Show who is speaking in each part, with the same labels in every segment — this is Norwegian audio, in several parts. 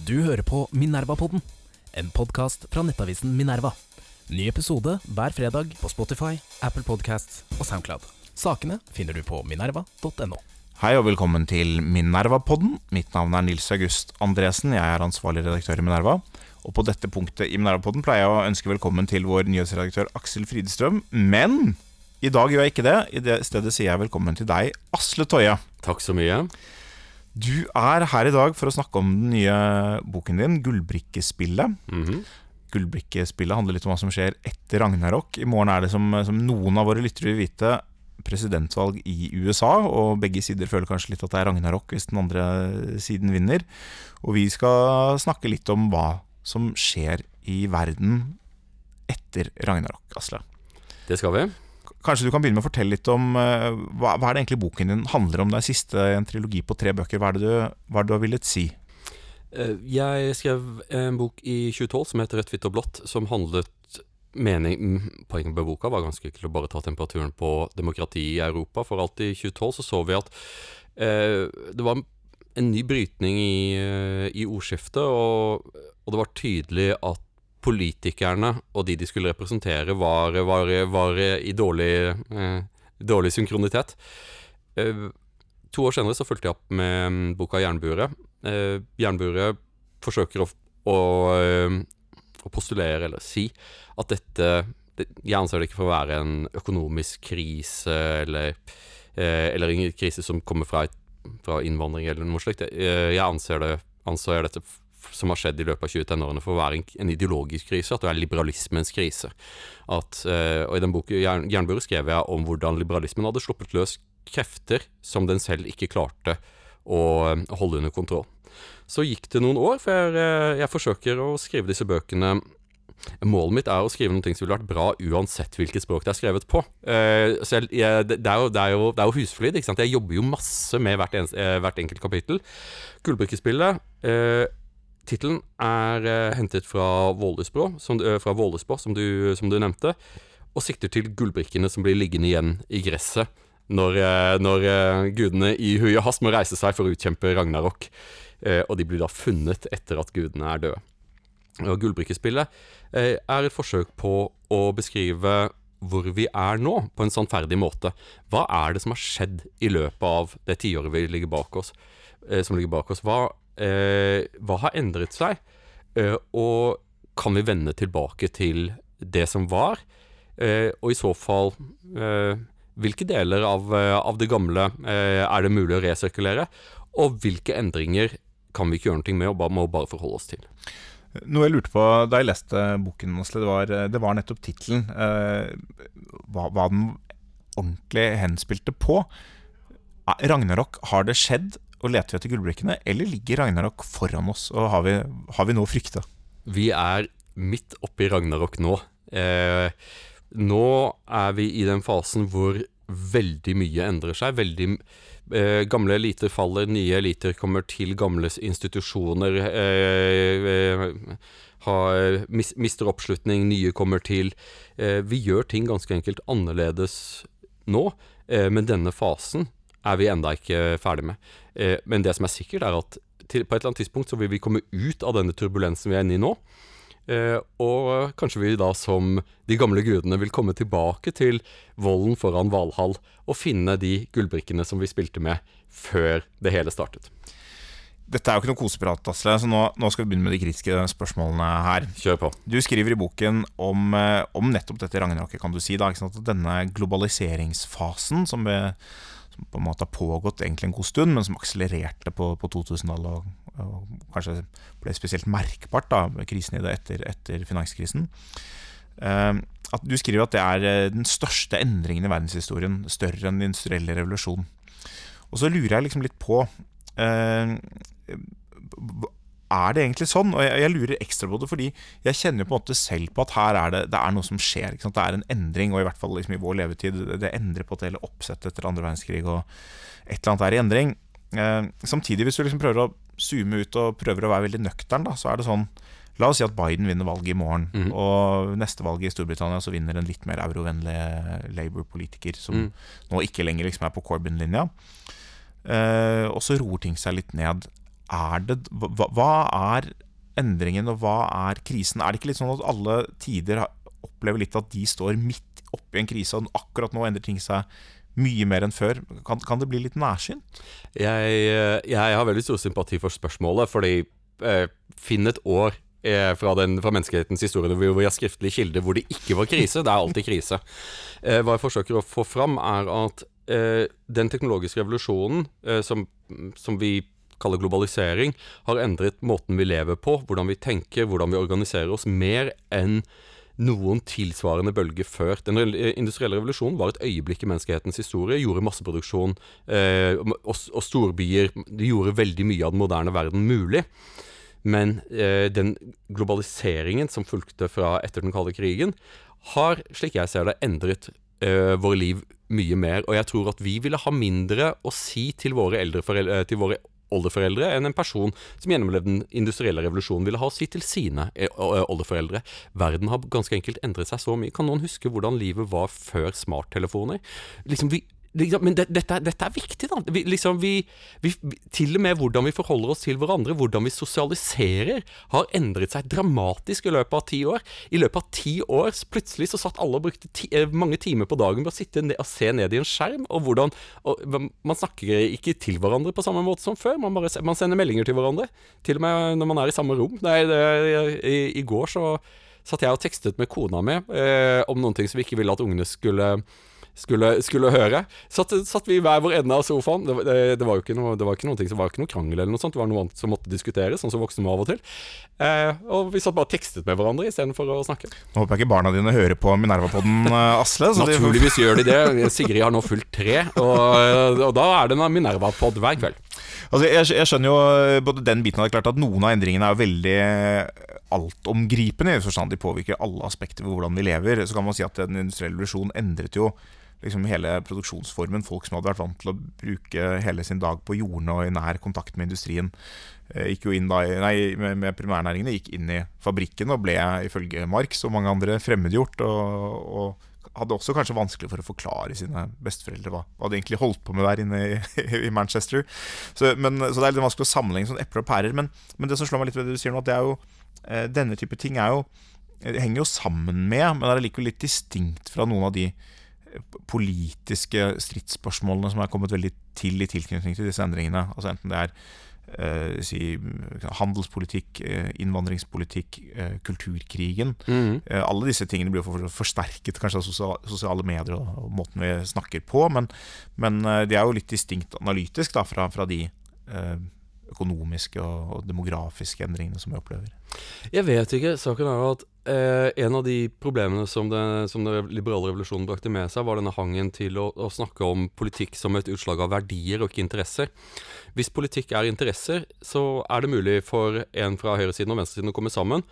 Speaker 1: Du hører på Minervapodden, en podkast fra nettavisen Minerva. Ny episode hver fredag på Spotify, Apple Podcasts og Soundcloud. Sakene finner du på minerva.no.
Speaker 2: Hei og velkommen til Minervapodden. Mitt navn er Nils August Andresen. Jeg er ansvarlig redaktør i Minerva. Og på dette punktet i Minervapodden pleier jeg å ønske velkommen til vår nyhetsredaktør Aksel Fridestrøm. Men i dag gjør jeg ikke det. I det stedet sier jeg velkommen til deg, Asle Toje.
Speaker 3: Takk så mye.
Speaker 2: Du er her i dag for å snakke om den nye boken din, 'Gullbrikkespillet'.
Speaker 3: Mhm.
Speaker 2: Gullbrikkespillet handler litt om hva som skjer etter Ragnarok. I morgen er det, som, som noen av våre lyttere vil vite, presidentvalg i USA. Og begge sider føler kanskje litt at det er Ragnarok hvis den andre siden vinner. Og vi skal snakke litt om hva som skjer i verden etter Ragnarok, Asle.
Speaker 3: Det skal vi.
Speaker 2: Kanskje du kan begynne med å fortelle litt om eh, hva, hva er det egentlig boken din handler om? Det er siste en trilogi på tre bøker. Hva er det du, er det du har villet si?
Speaker 3: Eh, Jeg skrev en bok i 2012 som heter 'Rødt, hvitt og blått', som handlet mening, Poenget med boka var ganske enkelt å bare ta temperaturen på demokrati i Europa. For alt i 2012 så så vi at eh, det var en ny brytning i, eh, i ordskiftet, og, og det var tydelig at politikerne og de de skulle representere, var, var, var i dårlig, eh, dårlig synkronitet. Eh, to år senere så fulgte jeg opp med mm, boka 'Jernburet'. Eh, Jernburet forsøker å, å, eh, å postulere, eller si, at dette det, Jeg anser det ikke for å være en økonomisk krise, eller, eh, eller en krise som kommer fra, fra innvandring, eller noe slikt. Eh, jeg anser, det, anser dette som har skjedd i løpet av 20-tenårene for å være en, en ideologisk krise, at det er liberalismens krise. At, uh, og i den boken Jern, skrev jeg om hvordan liberalismen hadde sluppet løs krefter som den selv ikke klarte å, å holde under kontroll. Så gikk det noen år før jeg, jeg forsøker å skrive disse bøkene. Målet mitt er å skrive noe som ville vært bra uansett hvilket språk det er skrevet på. Uh, jeg, jeg, det, er jo, det, er jo, det er jo husflid. ikke sant? Jeg jobber jo masse med hvert, eh, hvert enkelt kapittel. Gullbrikkespillet eh, Tittelen er eh, hentet fra Vålesbrå, som, eh, fra Vålesbå som, du, som du nevnte, og sikter til gullbrikkene som blir liggende igjen i gresset når, eh, når eh, gudene i hui og hast må reise seg for å utkjempe Ragnarok. Eh, og de blir da funnet etter at gudene er døde. Og Gullbrikkespillet eh, er et forsøk på å beskrive hvor vi er nå, på en sannferdig måte. Hva er det som har skjedd i løpet av det tiåret vi ligger bak oss? Eh, som ligger bak oss? Hva, eh, hva har endret seg? Eh, og kan vi vende tilbake til det som var? Eh, og i så fall eh, hvilke deler av, eh, av det gamle eh, er det mulig å resirkulere? Og hvilke endringer kan vi ikke gjøre noe med og bare, må bare forholde oss til?
Speaker 2: Noe jeg lurte på da jeg leste boken, det var, det var nettopp tittelen. Eh, hva, hva den ordentlig henspilte på. Eh, Ragnarok, har det skjedd? Og leter vi etter gullbrikkene, eller ligger Ragnarok foran oss? Og har vi, har vi noe å frykte?
Speaker 3: Vi er midt oppe i Ragnarok nå. Eh, nå er vi i den fasen hvor veldig mye endrer seg. Veldig eh, Gamle eliter faller, nye eliter kommer til, gamle institusjoner eh, eh, har, mis, mister oppslutning, nye kommer til. Eh, vi gjør ting ganske enkelt annerledes nå, eh, men denne fasen er vi enda ikke ferdig med. Eh, men det som er sikkert, er at til, på et eller annet tidspunkt så vil vi komme ut av denne turbulensen vi er inne i nå. Eh, og kanskje vi da som de gamle gudene vil komme tilbake til volden foran Valhall og finne de gullbrikkene som vi spilte med før det hele startet.
Speaker 2: Dette er jo ikke noe koseprat, Asle, så nå, nå skal vi begynne med de kritiske spørsmålene her.
Speaker 3: Kjør på.
Speaker 2: Du skriver i boken om, eh, om nettopp dette ragnarokket, kan du si. Da, ikke sant? Denne globaliseringsfasen som, vi, på en måte har pågått egentlig en god stund, men som akselererte på, på 2000-tallet og, og kanskje ble spesielt merkbart da, krisen i det etter, etter finanskrisen. Uh, at du skriver at det er eh, den største endringen i verdenshistorien, større enn den industrielle revolusjonen. Og så lurer jeg liksom litt på eh, Er det egentlig sånn? Og jeg, jeg lurer ekstra på det fordi jeg kjenner jo på en måte selv på at her er det, det er noe som skjer. Det er en endring, og i hvert fall liksom i vår levetid. Det, det endrer på et hele oppsettet etter andre verdenskrig, og et eller annet er i endring. Eh, samtidig, hvis du liksom prøver å zoome ut og prøver å være veldig nøktern, da, så er det sånn La oss si at Biden vinner valget i morgen,
Speaker 3: mm.
Speaker 2: og neste valg i Storbritannia så vinner en litt mer eurovennlig Labour-politiker, som
Speaker 3: Mm.
Speaker 2: nå ikke lenger liksom er på Corbyn-linja. Eh, og så roer ting seg litt ned. Er det hva, hva er endringen, og hva er krisen? Er det ikke litt sånn at alle tider opplever litt at de står midt oppi en krise, og akkurat nå endrer ting seg mye mer enn før? Kan, kan det bli litt nærsynt?
Speaker 3: Jeg, jeg, har veldig stor sympati for spørsmålet, fordi eh, finn et år eh, fra, den, fra, menneskehetens historie hvor vi har skriftlige kilder hvor det ikke var krise. Det er alltid krise. Eh, hva jeg forsøker å få fram, er at eh, den teknologiske revolusjonen eh, som, som vi kaller globalisering, har endret måten vi lever på, hvordan vi tenker, hvordan vi organiserer oss, mer enn noen tilsvarende bølge før. Den industrielle revolusjonen var et øyeblikk i menneskehetens historie. Gjorde masseproduksjon eh, og, og, storbyer Det gjorde veldig mye av den moderne verden mulig. Men eh, den globaliseringen som fulgte fra etter den kalde krigen, har, slik jeg ser det, endret eh, våre liv mye mer. Og jeg tror at vi ville ha mindre å si til våre, foreldre, til våre oldeforeldre enn en person som gjennomlevde den industrielle revolusjonen ville ha å si til sine eh, eh, oldeforeldre. Verden har ganske enkelt endret seg så mye. Kan noen huske hvordan livet var før smarttelefoner? Liksom vi men det, dette, dette, er viktig, da. Vi, liksom, vi, vi, til og med hvordan vi forholder oss til hverandre, hvordan vi sosialiserer, har endret seg dramatisk i løpet av ti år. I løpet av ti år plutselig så satt alle og brukte ti, eh, mange timer på dagen på å sitte ned, og se ned i en skjerm. Og hvordan og Man snakker ikke til hverandre på samme måte som før. Man, bare, man sender meldinger til hverandre. Til og med når man er i samme rom. Nei, det, i, I går så satt jeg og tekstet med kona mi eh, om noen ting som vi ikke ville at ungene skulle skulle, skulle høre. Satt, satt, vi i hver vår ende av sofaen. Det, det, det, var jo ikke noe, det var ikke noe, det var ikke noe krangel eller noe sånt. Det var noe annet som måtte diskuteres, sånn som voksne må av og til. Eh, og vi satt bare og tekstet med hverandre istedenfor å snakke.
Speaker 2: Nå håper jeg ikke barna dine hører på Minerva-podden, eh, Asle.
Speaker 3: Naturligvis de gjør de det. Sigrid har nå fulgt tre, og, og da er det en Minerva-pod hver kveld.
Speaker 2: Altså, jeg, jeg, skjønner jo eh, både den biten av det klart at noen av endringene er veldig altomgripende, i forstand de påvirker alle aspekter ved hvordan vi lever. Så kan man si at den industrielle revolusjonen endret jo liksom hele produksjonsformen. Folk som hadde vært vant til å bruke hele sin dag på jordene og i nær kontakt med industrien. Eh, gikk jo inn da, nei, med, med primærnæringene gikk inn i fabrikken og ble ifølge Marx og mange andre fremmedgjort. Og, og, hadde også kanskje vanskelig for å forklare sine besteforeldre hva, hva de egentlig holdt på med der inne i, i Manchester. Så, men, så, det er litt vanskelig å sammenligne sånn epler og pærer. Men, men, det som slår meg litt ved det du sier nå, at jo, eh, denne type ting er jo henger jo sammen med, men er likevel litt distinkt fra noen av de politiske stridsspørsmålene som er kommet veldig til i tilknytning til disse endringene. Altså Enten det er eh, si, handelspolitikk, eh, innvandringspolitikk, eh, kulturkrigen. Mm. Eh, alle disse tingene blir for, forsterket kanskje av sosiale, sosiale medier og, og, måten vi snakker på, men, men eh, de er jo litt distinkt analytisk da, fra, fra de eh, økonomiske og, og, demografiske endringene som vi opplever?
Speaker 3: Jeg vet ikke. Saken er jo at eh, en av de problemene som, det, som den liberale revolusjonen brakte med seg, var denne hangen til å, å, snakke om politikk som et utslag av verdier og ikke interesser. Hvis politikk er interesser, så er det mulig for en fra høyresiden og venstresiden å komme sammen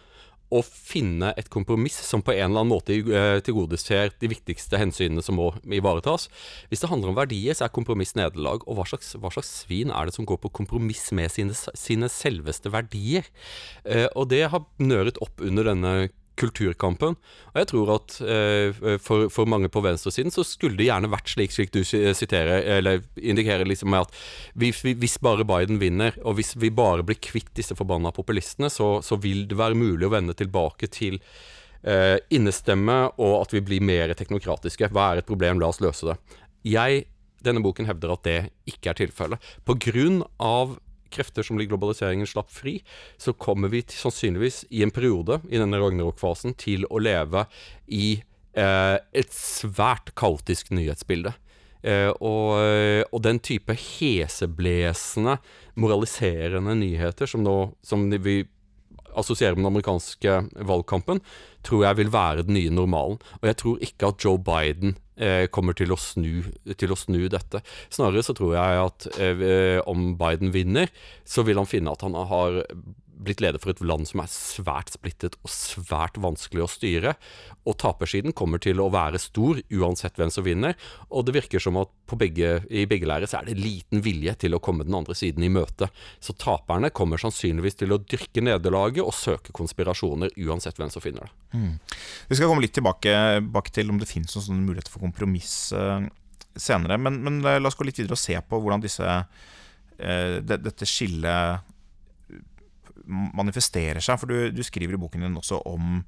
Speaker 3: å finne et kompromiss som på en eller annen måte eh, tilgodeser de viktigste hensynene som må ivaretas. Hvis det handler om verdier, så er kompromiss nederlag. Og hva slags, hva slags svin er det som går på kompromiss med sine, sine selveste verdier? Eh, og det har nøret opp under denne kulturkampen. Og jeg tror at eh, for, for, mange på venstresiden så skulle det gjerne vært slik, slik du siterer, eller indikerer liksom med at hvis, hvis, bare Biden vinner, og hvis vi bare blir kvitt disse forbanna populistene, så, så vil det være mulig å vende tilbake til eh, innestemme, og at vi blir mer teknokratiske. Hva er et problem? La oss løse det. Jeg, denne boken hevder at det ikke er tilfellet. På grunn av krefter som blir globaliseringen slapp fri, så kommer vi til, sannsynligvis i en periode i denne Ragnarok-fasen til å leve i eh, et svært kaotisk nyhetsbilde. Eh, og, og, den type heseblesende, moraliserende nyheter som, nå, som vi assosierer med den amerikanske valgkampen, tror jeg vil være den nye normalen. Og jeg tror ikke at Joe Biden eh, kommer til å, snu, til å, snu, dette. Snarere så tror jeg at eh, om Biden vinner, så vil han finne at han har blitt leder for et land som er svært splittet og svært vanskelig å styre. Og tapersiden kommer til å være stor uansett hvem som vinner. Og det virker som at begge, i begge leirer så er det liten vilje til å komme den andre siden i møte. Så taperne kommer sannsynligvis til å dyrke nederlaget og søke konspirasjoner uansett hvem som finner det. Mm.
Speaker 2: Vi skal komme litt tilbake, tilbake til om det finnes noen sånne muligheter for kompromiss uh, senere. Men, men, la oss gå litt videre og se på hvordan disse, uh, det, dette skillet manifesterer seg. For du, du skriver i boken din også om,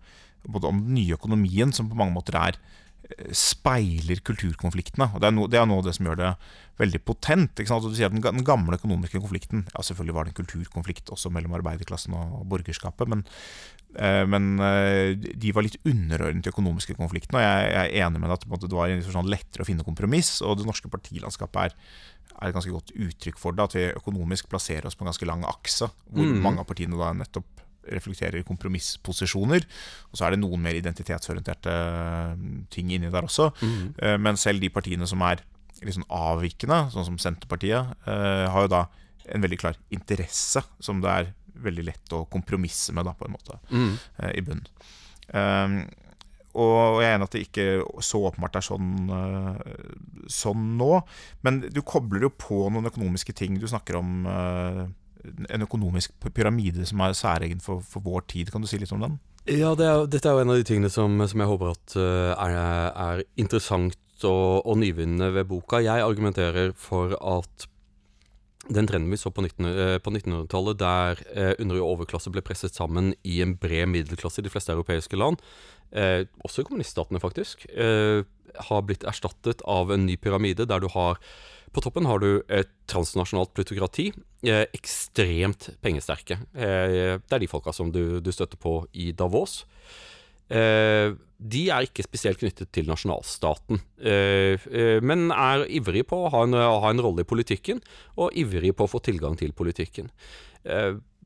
Speaker 2: både om den nye økonomien, som på mange måter er eh, speiler kulturkonfliktene. og Det er, no, det er noe av det som gjør det veldig potent. Du sier at den, gamle økonomiske konflikten ja Selvfølgelig var det en kulturkonflikt også mellom arbeiderklassen og borgerskapet, men, men eh, de var litt underordnet de økonomiske konfliktene. Og jeg, er enig med deg at det var sånn lettere å finne kompromiss, og det norske partilandskapet er er et ganske godt uttrykk for det. At vi økonomisk plasserer oss på en ganske lang akse, hvor mm. mange av partiene da nettopp reflekterer kompromissposisjoner. Og så er det noen mer identitetsorienterte mm, ting inni der også. Mm. Uh, men selv de partiene som er liksom avvikende, sånn som Senterpartiet, har jo da en veldig klar interesse som det er veldig lett å kompromisse med, da, på en måte, mm. uh, i bunnen. Um, og jeg er enig at det ikke så åpenbart er sånn, eh, sånn nå. Men du kobler jo på noen økonomiske ting. Du snakker om eh, en økonomisk pyramide som er særegen for, for, vår tid. Kan du si litt om den?
Speaker 3: Ja, det er, dette er jo en av de tingene som, som jeg håper at eh, er, er interessant og, og nyvinnende ved boka. Jeg argumenterer for at den trenden vi så på 1900-tallet, der eh, under- og overklasse ble presset sammen i en bred middelklasse i de fleste europeiske land, eh, også i kommuniststatene faktisk, eh, har blitt erstattet av en ny pyramide der du har På toppen har du et transnasjonalt plutokrati, eh, ekstremt pengesterke. Eh, det er de folka som du, du støtter på i Davos. Eh, de er ikke spesielt knyttet til nasjonalstaten, men er ivrige på å ha en, ha en rolle i politikken, og ivrige på å få tilgang til politikken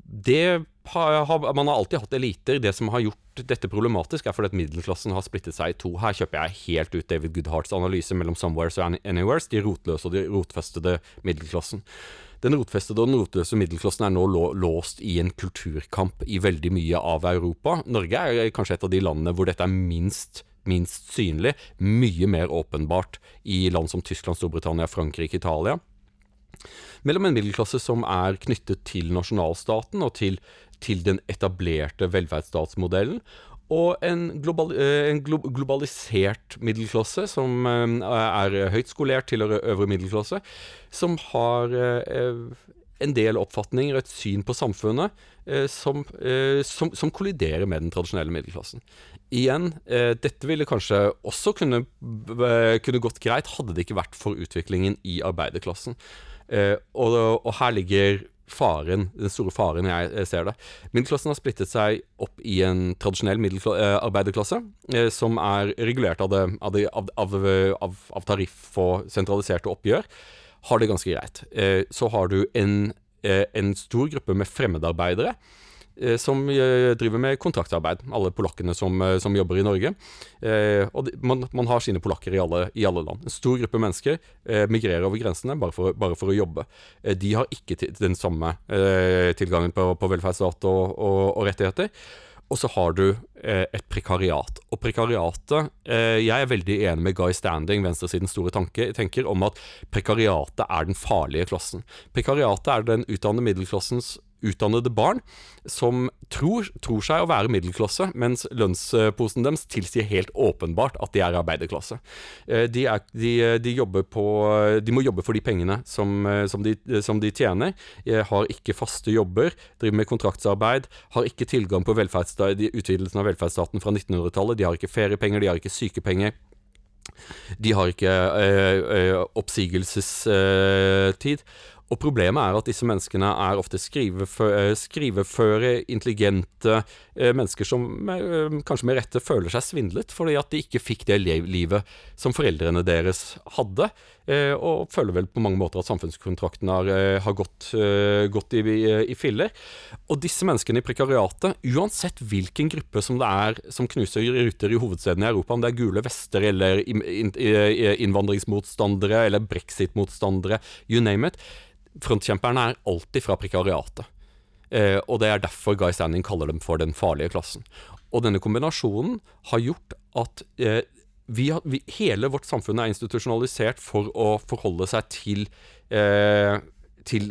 Speaker 3: det har, man har alltid hatt eliter. Det som har gjort dette problematisk, er fordi at middelklassen har splittet seg i to. Her kjøper jeg helt ut David Goodharts analyse mellom Somewheres og Anywheres, de rotløse og de rotfestede middelklassen. Den rotfestede og den rotløse middelklassen er nå låst i en kulturkamp i veldig mye av Europa. Norge er kanskje et av de landene hvor dette er minst minst synlig, mye mer åpenbart i land som Tyskland, Storbritannia, Frankrike, Italia mellom en middelklasse som er knyttet til nasjonalstaten og til, til den etablerte velferdsstatsmodellen, og en, global, eh, en glo globalisert middelklasse som eh, er høyt skolert, tilhører øvre middelklasse, som har eh, en del oppfatninger, et syn på samfunnet, som, som, som kolliderer med den tradisjonelle middelklassen. Igjen, dette ville kanskje også kunne, kunne gått greit, hadde det ikke vært for utviklingen i arbeiderklassen. Og, og, her ligger faren, den store faren jeg ser det. Middelklassen har splittet seg opp i en tradisjonell uh, arbeiderklasse, uh, som er regulert av, det, av, det, av, av, tariff og sentraliserte oppgjør. Har det ganske greit. så har du en, en stor gruppe med fremmedarbeidere Eh, som eh, driver med kontraktarbeid. Alle polakkene som, eh, som jobber i Norge. og man, man, har sine polakker i alle, i alle, land. En stor gruppe mennesker migrerer over grensene bare for, bare for å jobbe. de har ikke den samme tilgangen på, på velferdsstat og, og, og rettigheter. Og så har du eh, et prekariat. Og prekariatet eh, Jeg er veldig enig med Guy Standing, venstresidens store tanke, tenker om at prekariatet er den farlige klassen. Prekariatet er den utdannede middelklassens utdannede barn som tror, tror, seg å være middelklasse, mens lønnsposen deres tilsier helt åpenbart at de er arbeiderklasse. Eh, de, er, de, de, på, de må jobbe for de pengene som, som, som de, tjener. Har ikke faste jobber, driver med kontraktsarbeid, har ikke tilgang på utvidelsen av velferdsstaten fra 1900-tallet. De har ikke feriepenger, de har ikke sykepenger. De har ikke øh, øh, oppsigelsestid. Og problemet er at disse menneskene er ofte eh, skriveføre intelligente eh, mennesker som eh, kanskje med rette føler seg svindlet fordi at de ikke fikk det livet som foreldrene deres hadde, og føler vel på mange måter at samfunnskontrakten har, har gått, gått i, i, filler. Og disse menneskene i prekariatet, uansett hvilken gruppe som det er som knuser ruter i hovedstedene i Europa, om det er gule vester eller innvandringsmotstandere eller brexit-motstandere, you name it, Frontkjemperne er alltid fra prekariatet. Eh, og det er derfor Guy Standing kaller dem for den farlige klassen. Og denne kombinasjonen har gjort at eh, vi har, vi, hele vårt samfunn er institusjonalisert for å forholde seg til, eh, til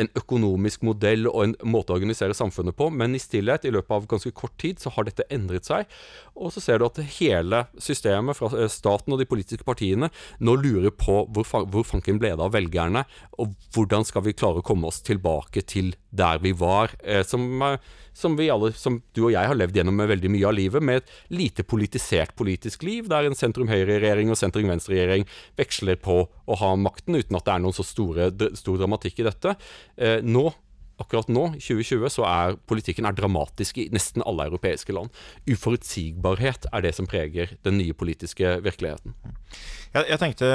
Speaker 3: en økonomisk modell og en måte å organisere samfunnet på, men i stillhet, i løpet av ganske kort tid, så har dette endret seg. Og så ser du at hele systemet fra eh, staten og de politiske partiene nå lurer på hvor, hvor fanken ble det av velgerne, og hvordan skal vi klare å komme oss tilbake til der vi var. Eh, som, eh, som, vi alle, som du og jeg har levd gjennom med veldig mye av livet, med et lite politisert politisk liv, der en sentrum-høyre-regjering og sentrum-venstre-regjering veksler på å ha makten, uten at det er noen så store, stor dramatikk i dette. Eh, nå akkurat nå, 2020, så er politikken er dramatisk i nesten alle europeiske land. Uforutsigbarhet er det som preger den nye politiske virkeligheten.
Speaker 2: Jeg, jeg tenkte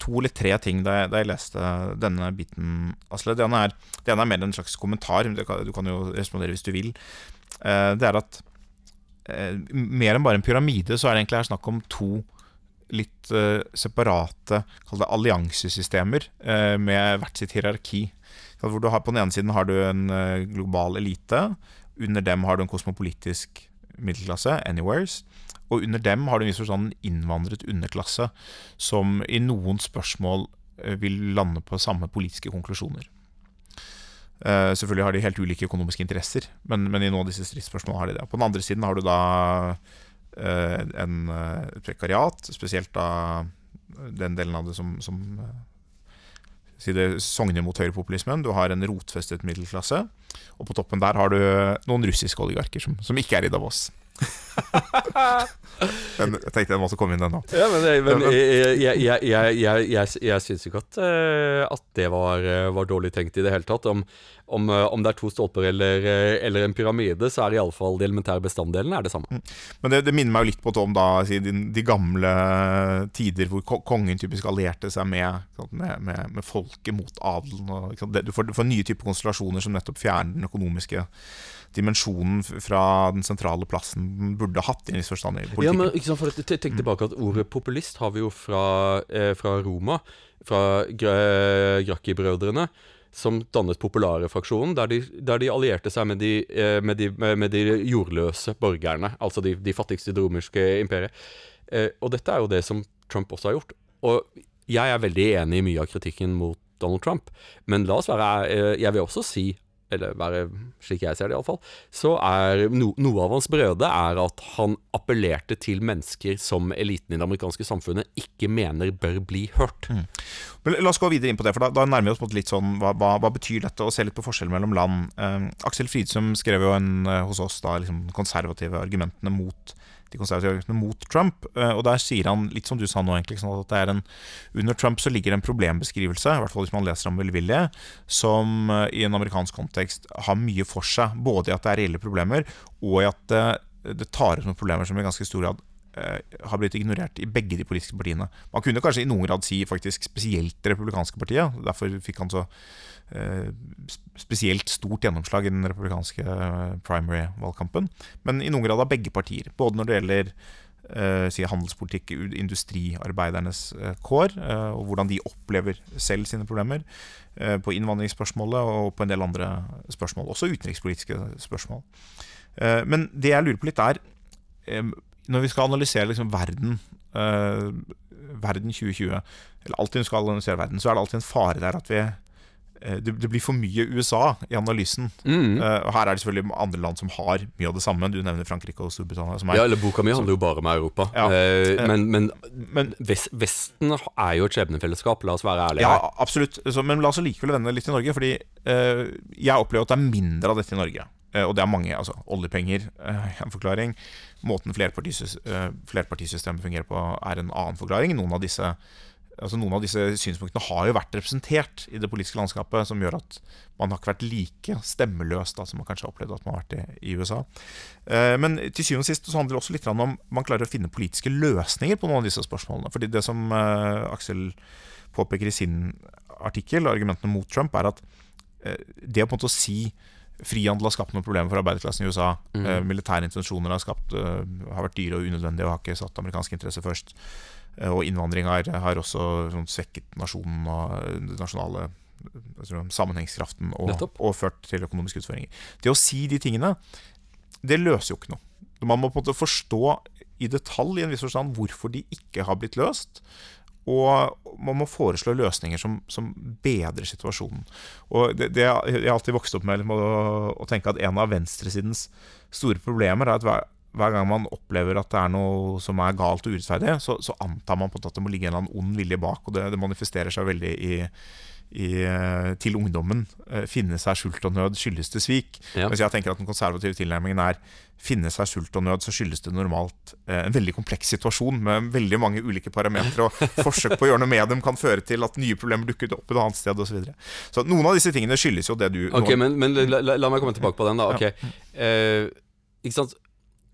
Speaker 2: to eller tre ting da jeg, da jeg leste denne biten, Asle. Det ene er, det ene er mer en slags kommentar. Du kan, du kan jo respondere hvis du vil. Uh, det er at uh, mer enn bare en pyramide, så er det egentlig her snakk om to litt uh, separate alliansesystemer uh, med hvert sitt hierarki. Hvor du har, på den ene siden har du en global elite. Under dem har du en kosmopolitisk middelklasse, anywheres. Og under dem har du en viss forstand innvandret underklasse som i noen spørsmål uh, vil lande på samme politiske konklusjoner. Uh, selvfølgelig har de helt ulike økonomiske interesser, men, men, i noen av disse stridsspørsmålene har de det. På den andre siden har du da en prekariat, spesielt da den delen av det som, som sogner mot høyrepopulismen. Du har en rotfestet middelklasse. Og på toppen der har du noen russiske oligarker som, som ikke er i Davos. men jeg tenkte jeg måtte komme inn den nå.
Speaker 3: Ja, men, men jeg, jeg, jeg, jeg, jeg syns ikke at, eh, at det var, eh, var, dårlig tenkt i det hele tatt. Om, om, eh, om det er to stolper eller, eller en pyramide, så er iallfall de elementære bestanddelene er det samme. Mm.
Speaker 2: Men det, det, minner meg jo litt på om da, de, de, gamle tider hvor kongen typisk allierte seg med, med, med, med folket mot adelen. Og, du, får, du får nye typer konstellasjoner som nettopp fjerner den økonomiske dimensjonen fra den sentrale plassen den burde hatt. i en forstand i politikken.
Speaker 3: Ja, men ikke sant, for Tenk tilbake at Ordet populist har vi jo fra, eh, fra Roma, fra Gracchi-brødrene som dannet Populare-fraksjonen, der, der, de allierte seg med de, eh, med de, med de jordløse borgerne, altså de, de fattigste i det romerske imperiet. Eh, og dette er jo det som Trump også har gjort. Og jeg er veldig enig i mye av kritikken mot Donald Trump, men la oss være eh, Jeg vil også si eller være slik jeg ser det iallfall, så er no, noe av hans brøde er at han appellerte til mennesker som eliten i det amerikanske samfunnet ikke mener bør bli hørt. Mm.
Speaker 2: La oss gå videre inn på det, for da, da nærmer vi oss litt sånn hva, hva, hva, betyr dette, og se litt på forskjellen mellom land. Eh, Aksel Fridsum skrev jo en, eh, hos oss da liksom konservative argumentene mot de konservative mot Trump. Eh, og der sier han, litt som du sa nå, egentlig, sånn at en, under Trump så ligger det en problembeskrivelse, i hvert fall hvis man leser ham velvillig, som eh, i en amerikansk kontekst har mye for seg. Både i at det er reelle problemer, og i at det, det tar ut noen problemer som i ganske stor grad eh, har blitt ignorert i begge de politiske partiene. Man kunne kanskje i noen grad si faktisk spesielt det republikanske partiet. Derfor fikk han så Eh, spesielt stort gjennomslag i den republikanske eh, primary-valgkampen. Men i noen grad av begge partier. Både når det gjelder eh, si handelspolitikk, industriarbeidernes eh, kår, eh, og hvordan de opplever selv sine problemer. Eh, på innvandringsspørsmålet og på en del andre spørsmål. Også utenrikspolitiske spørsmål. men det jeg lurer på litt, er Når vi skal analysere liksom verden verden 2020, eller alltid skal analysere verden, så er det alltid en fare der at vi uh, det, det, blir for mye USA i analysen. Mm. Uh, og Her er det selvfølgelig andre land som har mye av det samme. Du nevner Frankrike og Storbritannia.
Speaker 3: Er, ja, eller Boka mi handler jo bare om Europa. Ja. Uh, men, men, men Vesten er jo et skjebnefellesskap, la oss være ærlige.
Speaker 2: Ja, absolutt. Så, men la oss likevel vende litt til Norge. Fordi uh, jeg opplever at det er mindre av dette i Norge. Og det er mange. altså Oljepenger er en forklaring. Måten flerpartisystemet fungerer på, er en annen forklaring. Noen av disse altså Noen av disse synspunktene har jo vært representert i det politiske landskapet, som gjør at man har ikke vært like stemmeløs da, som man kanskje har opplevd at man har vært i, i USA. Eh, men til syvende og sist så handler det også litt om man klarer å finne politiske løsninger på noen av disse spørsmålene. Fordi det som eh, Aksel påpeker i sin artikkel, argumentene mot Trump, er at eh, det å på en måte si Frihandel har skapt noen problemer for arbeiderklassen i USA. Mm. Eh, militære intensjoner har, skapt, uh, har vært dyre og unødvendige og har ikke satt amerikanske interesser først. Eh, og innvandring har, har også sånn, svekket nasjonen og den nasjonale tror, sammenhengskraften og, og, ført til økonomiske utføringer. Det å si de tingene, det løser jo ikke noe. Man må på en måte forstå i detalj i en viss forstand hvorfor de ikke har blitt løst. Og man må foreslå løsninger som, som bedrer situasjonen. Og det, det, Jeg har alltid vokst opp med å, å, tenke at en av venstresidens store problemer er at hver gang man opplever at det er noe som er galt og urettferdig, så, så antar man på at det må ligge en eller annen ond vilje bak. Og det, det manifesterer seg veldig i, i, eh, til ungdommen. Eh, finne seg sult og nød skyldes det svik.
Speaker 3: Ja.
Speaker 2: Mens jeg tenker at den konservative tilnærmingen er finne seg sult og nød, så skyldes det normalt eh, en veldig kompleks situasjon med veldig mange ulike parametere, og forsøk på å gjøre noe med dem kan føre til at nye problemer dukker opp et annet sted osv. Så, videre. så noen av disse tingene skyldes jo det du
Speaker 3: Ok,
Speaker 2: nå...
Speaker 3: men, men la, la, la meg komme tilbake på den, da. Ok. Uh, ikke sant.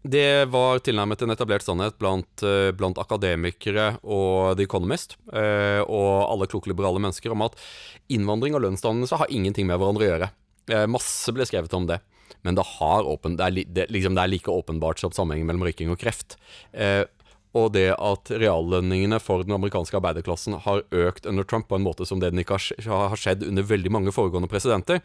Speaker 3: Det var tilnærmet en etablert sannhet blant, eh, blant akademikere og The Economist eh, og alle kloke liberale mennesker om at innvandring og lønnsdannelse har ingenting med hverandre å gjøre. Eh, masse ble skrevet om det. Men det, åpen, det, er, det, liksom, det er like åpenbart som sammenhengen mellom røyking og kreft. Og det at reallønningene for den amerikanske arbeiderklassen har økt under Trump på en måte som det den ikke har skjedd under veldig mange foregående presidenter,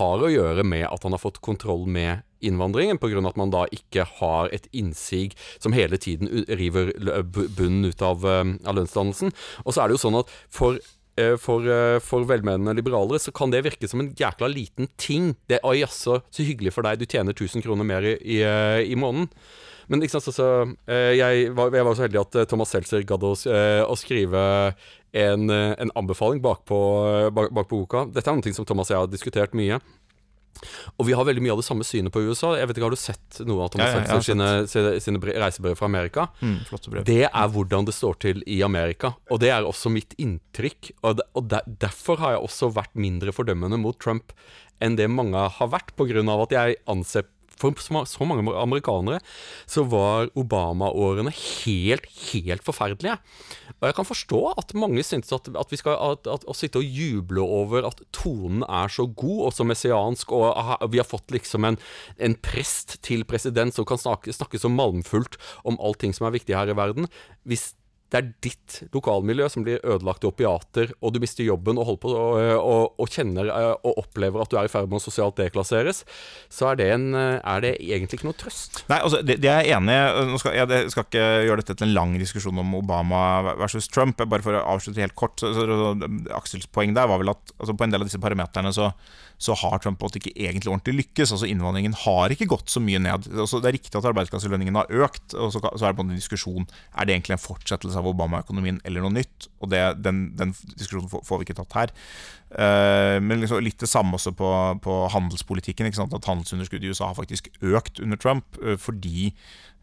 Speaker 3: har å gjøre med at han har fått kontroll med innvandringen, pga. at man da ikke har et innsig som hele tiden river bunnen ut av, eh, av lønnsdannelsen. Og så er det jo sånn at for eh, for, eh, for, velmenende liberalere så kan det virke som en jækla liten ting. Det er jaså, så hyggelig for deg, du tjener 1000 kroner mer i, i, i måneden. Men ikke sant, altså, jeg, var, jeg var så heldig at Thomas Seltzer gadd å, å, skrive en, en anbefaling bakpå bak, bak på boka. Dette er noe som Thomas og jeg har diskutert mye. Og vi har veldig mye av det samme synet på USA. Jeg vet ikke, Har du sett noe av Thomas
Speaker 2: Ja, ja,
Speaker 3: sine, sine bre- reisebrev fra Amerika?
Speaker 2: mm.
Speaker 3: Det er hvordan det står til i Amerika, og det er også mitt inntrykk. Og, de, og der, derfor har jeg også vært mindre fordømmende mot Trump enn det mange har vært, av at jeg anser for så mange amerikanere så var Obama-årene helt, helt forferdelige. Og jeg kan forstå at mange synes at, at vi skal at, at, å sitte og juble over at tonen er så god og så messiansk, og vi har fått liksom en, en prest til president som kan snakke, snakke så malmfullt om allting som er viktig her i verden. Hvis det er ditt lokalmiljø som blir ødelagt i opiater, og du mister jobben og på og, og, og kjenner eh, og opplever at du er i ferd med å sosialt deklasseres, så er det, en, eh, er det egentlig ikke noe trøst.
Speaker 2: Nei, altså, det, det er jeg enig i. Skal, jeg skal ikke gjøre dette til en lang diskusjon om Obama versus Trump. Bare for å avslutte helt kort. Så, så, så, Aksels poeng der var vel at altså, på en del av disse parameterne så, så har Trump på ikke egentlig ordentlig lykkes. Altså Innvandringen har ikke gått så mye ned. Altså, det er riktig at arbeidsklasselønningen har økt, og så, så er det på en diskusjon Er det egentlig en fortsettelse av Obama-økonomien eller noe nytt. Og det, den, den diskusjonen får, vi ikke tatt her. Uh, men liksom litt det samme også på, på handelspolitikken. At handelsunderskuddet i USA har faktisk økt under Trump uh, fordi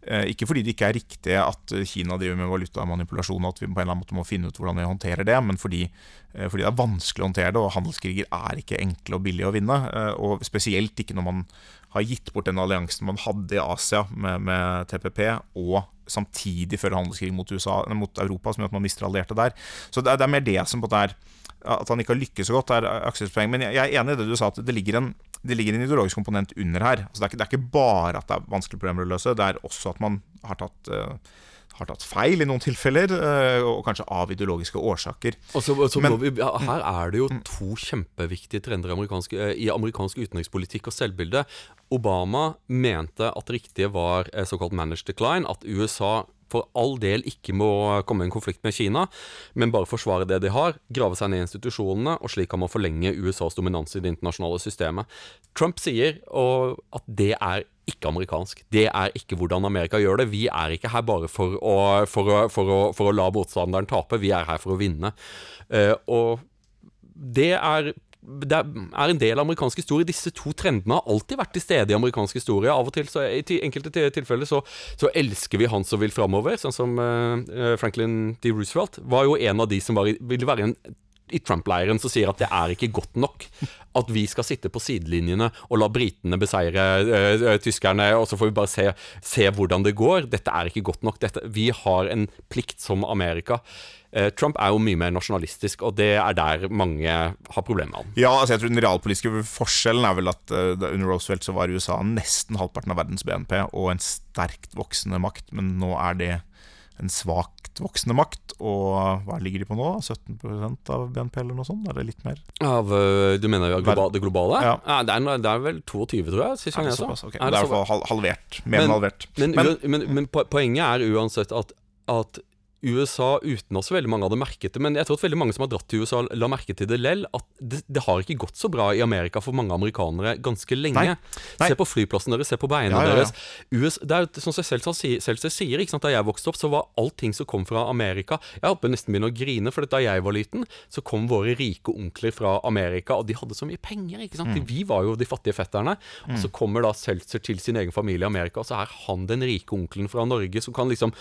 Speaker 2: eh, ikke fordi det ikke er riktig at Kina driver med valutamanipulasjon, og at vi på en eller annen måte må finne ut hvordan vi håndterer det, men fordi, fordi det er vanskelig å håndtere det, og handelskriger er ikke enkle og billige å vinne. Og spesielt ikke når man har gitt bort den alliansen man hadde i Asia med, med TPP, og samtidig føre handelskrig mot, USA, mot Europa, som gjør at man mister allierte der. Så det er, det er mer det som på det er at han ikke har lykkes så godt, er aksjepoeng. Men jeg, er enig i det du sa, at det ligger en, det ligger en ideologisk komponent under her. Altså det, er ikke, det er ikke bare at det er vanskelige problemer å løse, det er også at man har tatt, eh, har tatt feil i noen tilfeller, eh, og kanskje av ideologiske årsaker.
Speaker 3: Og så, så
Speaker 2: Men-
Speaker 3: vi, her er det jo to kjempeviktige trender i amerikansk, eh, i amerikansk utenrikspolitikk og selvbilde. Obama mente at det riktige var eh, såkalt managed decline, at USA for all del ikke må komme i en konflikt med Kina, men bare forsvare det de har, grave seg ned i institusjonene, og slik kan man forlenge USAs dominans i det internasjonale systemet. Trump sier og, at det er ikke amerikansk. Det er ikke hvordan Amerika gjør det. Vi er ikke her bare for å, for å, for å, for å la motstanderen tape, vi er her for å vinne. Uh, og det er det er en del av amerikansk historie. Disse to trendene har alltid vært til stede i amerikansk historie. Av og til, så I enkelte tilfeller så, så elsker vi han som vil framover, sånn som uh, Franklin D. Roosevelt var jo en av de som i- ville være en i Trump-leiren som sier at det er ikke godt nok at vi skal sitte på sidelinjene og la britene beseire uh, tyskerne, og så får vi bare se, se hvordan det går. Dette er ikke godt nok. Dette, vi har en plikt som Amerika. Eh, Trump er jo mye mer nasjonalistisk, og det er der mange har problemer med ham.
Speaker 2: Ja, altså jeg tror Den realpolitiske forskjellen er vel at eh, under Roosevelt så var USA nesten halvparten av verdens BNP og en sterkt voksende makt, men nå er det en svakt voksende makt. Og hva ligger de på nå? 17% av BNP eller noe sånt? Er det litt mer?
Speaker 3: Av, eh, du mener jo globa, det globale?
Speaker 2: Ja.
Speaker 3: det, er, det er vel 22, tror jeg. Sist gang jeg så.
Speaker 2: Okay.
Speaker 3: Er
Speaker 2: Det er i hvert fall halvert. Mer enn halvert.
Speaker 3: Men,
Speaker 2: Men-
Speaker 3: men, men poenget er uansett at, at USA uten at så veldig mange hadde merket det. Men jeg tror at veldig mange som har dratt til USA, la merke til det lell. At det, det har ikke gått så bra i Amerika for mange amerikanere ganske lenge.
Speaker 2: Nei. Nei.
Speaker 3: Se på flyplassen deres, se på beina
Speaker 2: Ja, ja, ja.
Speaker 3: deres. US, det er jo sånn som Seltzer sier, Seltzer sier ikke sant? Da jeg vokste opp, så var allting som kom fra Amerika Jeg holdt på nesten begynne å grine, for da jeg var liten, så kom våre rike onkler fra Amerika, og de hadde så mye penger. ikke sant?
Speaker 2: Mm.
Speaker 3: Vi var jo de fattige fetterne. Og så kommer da Seltzer til sin egen familie i Amerika, og så er han den rike onkelen fra Norge som kan liksom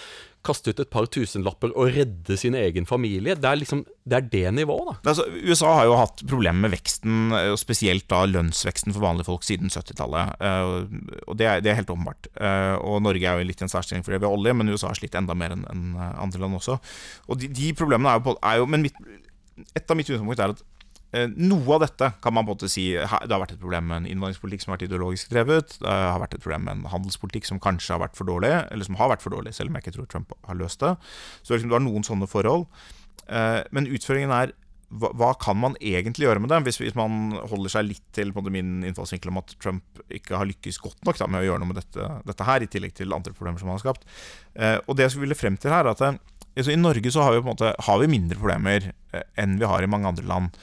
Speaker 3: kaste ut et par tusenlapper og redde sin egen familie. Det er liksom Det er det nivået, da.
Speaker 2: Altså, USA har jo hatt problemer med veksten, og spesielt da lønnsveksten for vanlige folk siden 70-tallet. eh, Og det er, det er helt åpenbart. Eh, Og Norge er jo litt i en særstilling fordi vi har olje, men USA har slitt enda mer enn andre land også. Og de, de problemene er jo, på, er jo Men mitt, et av mitt utgangspunkt er at noe av dette kan man på en måte si Det har vært et problem med en innvandringspolitikk som har vært ideologisk drevet. Det har vært et problem med en handelspolitikk som kanskje har vært for dårlig, eller som har vært for dårlig, selv om jeg ikke tror Trump har løst det. Så liksom, du har noen sånne forhold. Eh, Men utføringen er hva, hva kan man egentlig gjøre med det, hvis, hvis man holder seg litt til måte, min innfallsvinkel om at Trump ikke har lykkes godt nok da, med å gjøre noe med dette, dette her, i tillegg til andre problemer som han har skapt. Eh, og det jeg ville frem til her, er at eh, altså, i Norge så har vi, måte, har vi mindre problemer eh, enn vi har i mange andre land.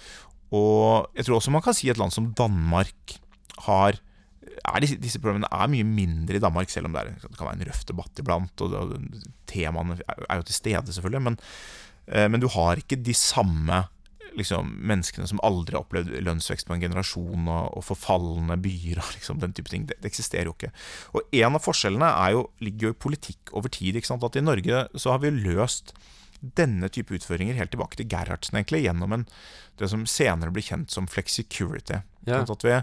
Speaker 2: Og jeg tror også man kan si et land som Danmark har disse, disse problemene er mye mindre i Danmark, selv om det, er, det kan være en røff debatt iblant. Og, og Temaene er, jo til stede, selvfølgelig. Men, eh, men du har ikke de samme liksom, menneskene som aldri har opplevd lønnsvekst på en generasjon, og, og forfalne byer og liksom, den type ting. Det, det eksisterer jo ikke. Og en av forskjellene jo, ligger jo i politikk over tid. At i Norge så har vi løst denne type utføringer helt tilbake til Gerhardsen, egentlig, gjennom en, det som senere ble kjent som flexicurity.
Speaker 3: Ja.
Speaker 2: Vi,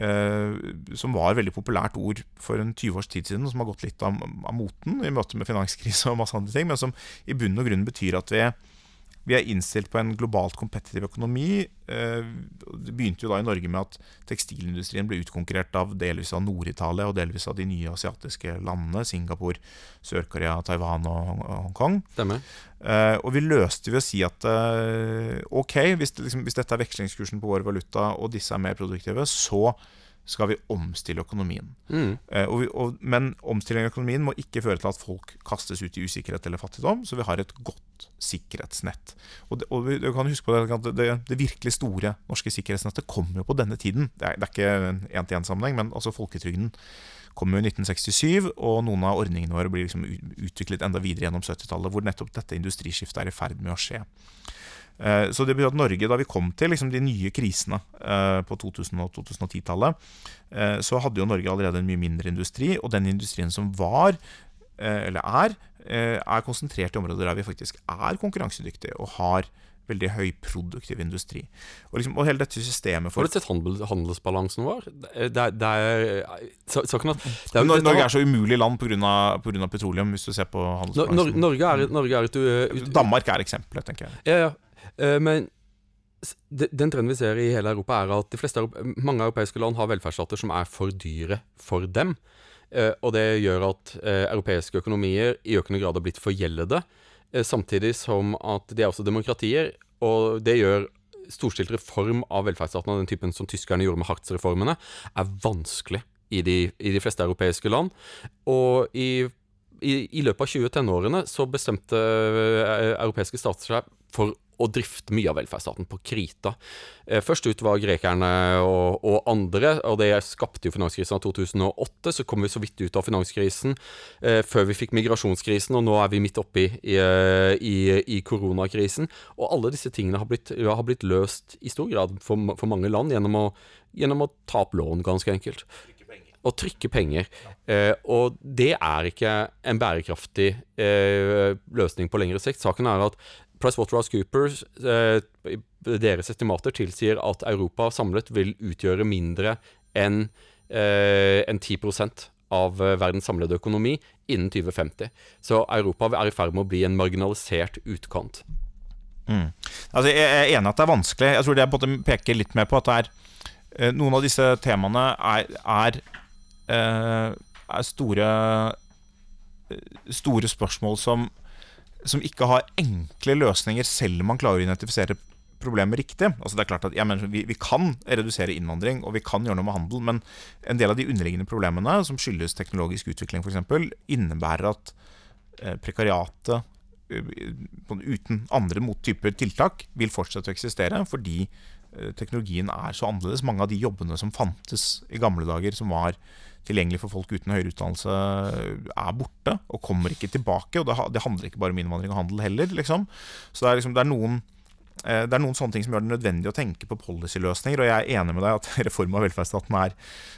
Speaker 2: eh, som var et veldig populært ord for en 20 års tid siden, og som har gått litt av, av moten i møte med finanskrise og masse andre ting, men som i bunn og grunn betyr at vi, vi er innstilt på en globalt kompetitiv økonomi. Eh, Det begynte jo da i Norge med at tekstilindustrien ble utkonkurrert av delvis av Nord-Italia og delvis av de nye asiatiske landene, Singapore, Sør-Korea, Taiwan og Hongkong.
Speaker 3: Stemmer.
Speaker 2: Eh, og vi løste ved å si at eh, ok, hvis, liksom, hvis dette er vekslingskursen på vår valuta, og disse er mer produktive, så skal vi omstille økonomien.
Speaker 3: Mm.
Speaker 2: Eh, og vi, og, men omstilling av økonomien må ikke føre til at folk kastes ut i usikkerhet eller fattigdom, så vi har et godt sikkerhetsnett. Og, det, og vi, du kan huske på det, det, det virkelig store norske sikkerhetsnettet kommer jo på denne tiden. Det er, det er ikke en én-til-én-sammenheng, men altså folketrygden kom jo i 1967, og noen av ordningene våre blir liksom utviklet enda videre gjennom 70-tallet, hvor nettopp dette industriskiftet er i ferd med å skje. Eh, Så det betyr at Norge, da vi kom til liksom de nye krisene eh, på 2000- og 2010-tallet, eh, så hadde jo Norge allerede en mye mindre industri, og den industrien som var, eller er, er konsentrert i områder der vi faktisk er konkurransedyktige og har veldig høyproduktiv industri. Og, liksom, og hele dette systemet for
Speaker 3: Har du sett handel, handelsbalansen vår? Det, er- det er at er,
Speaker 2: Norge
Speaker 3: dette
Speaker 2: er så umulig land pga. petroleum, hvis du ser på handelsbalansen.
Speaker 3: Norge er, Norge er et ut,
Speaker 2: Danmark er eksempelet, tenker jeg.
Speaker 3: Ja, ja. Eh, men den trenden vi ser i hele Europa, er at de fleste, mange europeiske land har velferdsstater som er for dyre for dem. Eh, og det gjør at eh, europeiske økonomier i økende grad har blitt forgjeldede. Samtidig som at de er også demokratier, og det gjør storstilt reform av velferdsstaten av den typen som tyskerne gjorde med Hartz-reformene, er vanskelig i de, i de fleste europeiske land. Og i i, i løpet av 2010-årene så bestemte europeiske stater seg for å drifte mye av velferdsstaten på krita. Eh, Først ut var grekerne og, og andre, og det skapte jo finanskrisen av 2008. Så kom vi så vidt ut av finanskrisen eh, før vi fikk migrasjonskrisen, og nå er vi midt oppi i, eh, i, i koronakrisen. Og alle disse tingene har blitt, har blitt løst i stor grad for, for mange land gjennom å, gjennom å ta opp lån, ganske enkelt å trykke penger. Eh, og det er ikke en bærekraftig eh, løsning på lengre sikt. Saken er at PricewaterhouseCoopers, eh, deres estimater tilsier at Europa samlet vil utgjøre mindre enn eh, en 10 av eh, verdens samlede økonomi innen 2050. Så Europa er i ferd med å bli en marginalisert utkant.
Speaker 2: Mm. Altså, jeg er enig at det er vanskelig. Jeg tror det jeg peker litt mer på at er eh, Noen av disse temaene er, er, eh, er store Store spørsmål som, som ikke har enkle løsninger, selv om man klarer å identifisere problemet riktig. Altså det er klart at ja, vi, vi kan redusere innvandring, og vi kan gjøre noe med handel, men en del av de underliggende problemene, som skyldes teknologisk utvikling f.eks., innebærer at eh, prekariatet eh, uten andre mottyper tiltak vil fortsette å eksistere fordi eh, teknologien er så annerledes. Mange av de jobbene som fantes i gamle dager, som var tilgjengelig for folk uten høyere utdannelse, er borte og kommer ikke tilbake. Og det handler ikke bare om innvandring og handel heller, liksom. Så det er, liksom, det er noen Eh, det er noen sånne ting som gjør det nødvendig å tenke på policyløsninger. Og jeg er enig med deg at reform av velferdsstaten er,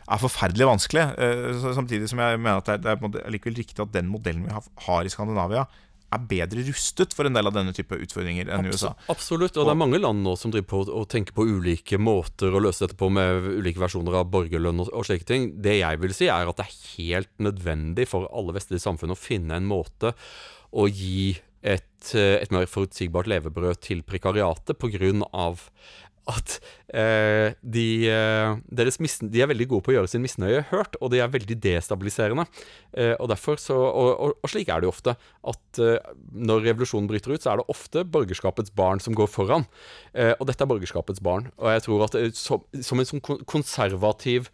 Speaker 2: er forferdelig vanskelig. Eh, samtidig som jeg mener at det er, det er likevel riktig at den modellen vi har i Skandinavia, er bedre rustet for en del av denne type utfordringer enn
Speaker 3: Absolutt,
Speaker 2: USA.
Speaker 3: Absolutt, og det er mange land nå som driver på og tenker på ulike måter å løse dette på, med ulike versjoner av borgerlønn og, og slike ting. Det jeg vil si, er at det er helt nødvendig for alle vestlige samfunn å finne en måte å gi et, eh, et mer forutsigbart levebrød til prekariatet pga. At eh, de, eh, de, er veldig gode på å gjøre sin misnøye hørt, og de er veldig destabiliserende. Eh, og, så, og, og, og, slik er det jo ofte. At eh, når revolusjonen bryter ut, så er det ofte borgerskapets barn som går foran. Eh, og dette er borgerskapets barn. Og jeg tror at som, som en sånn konservativ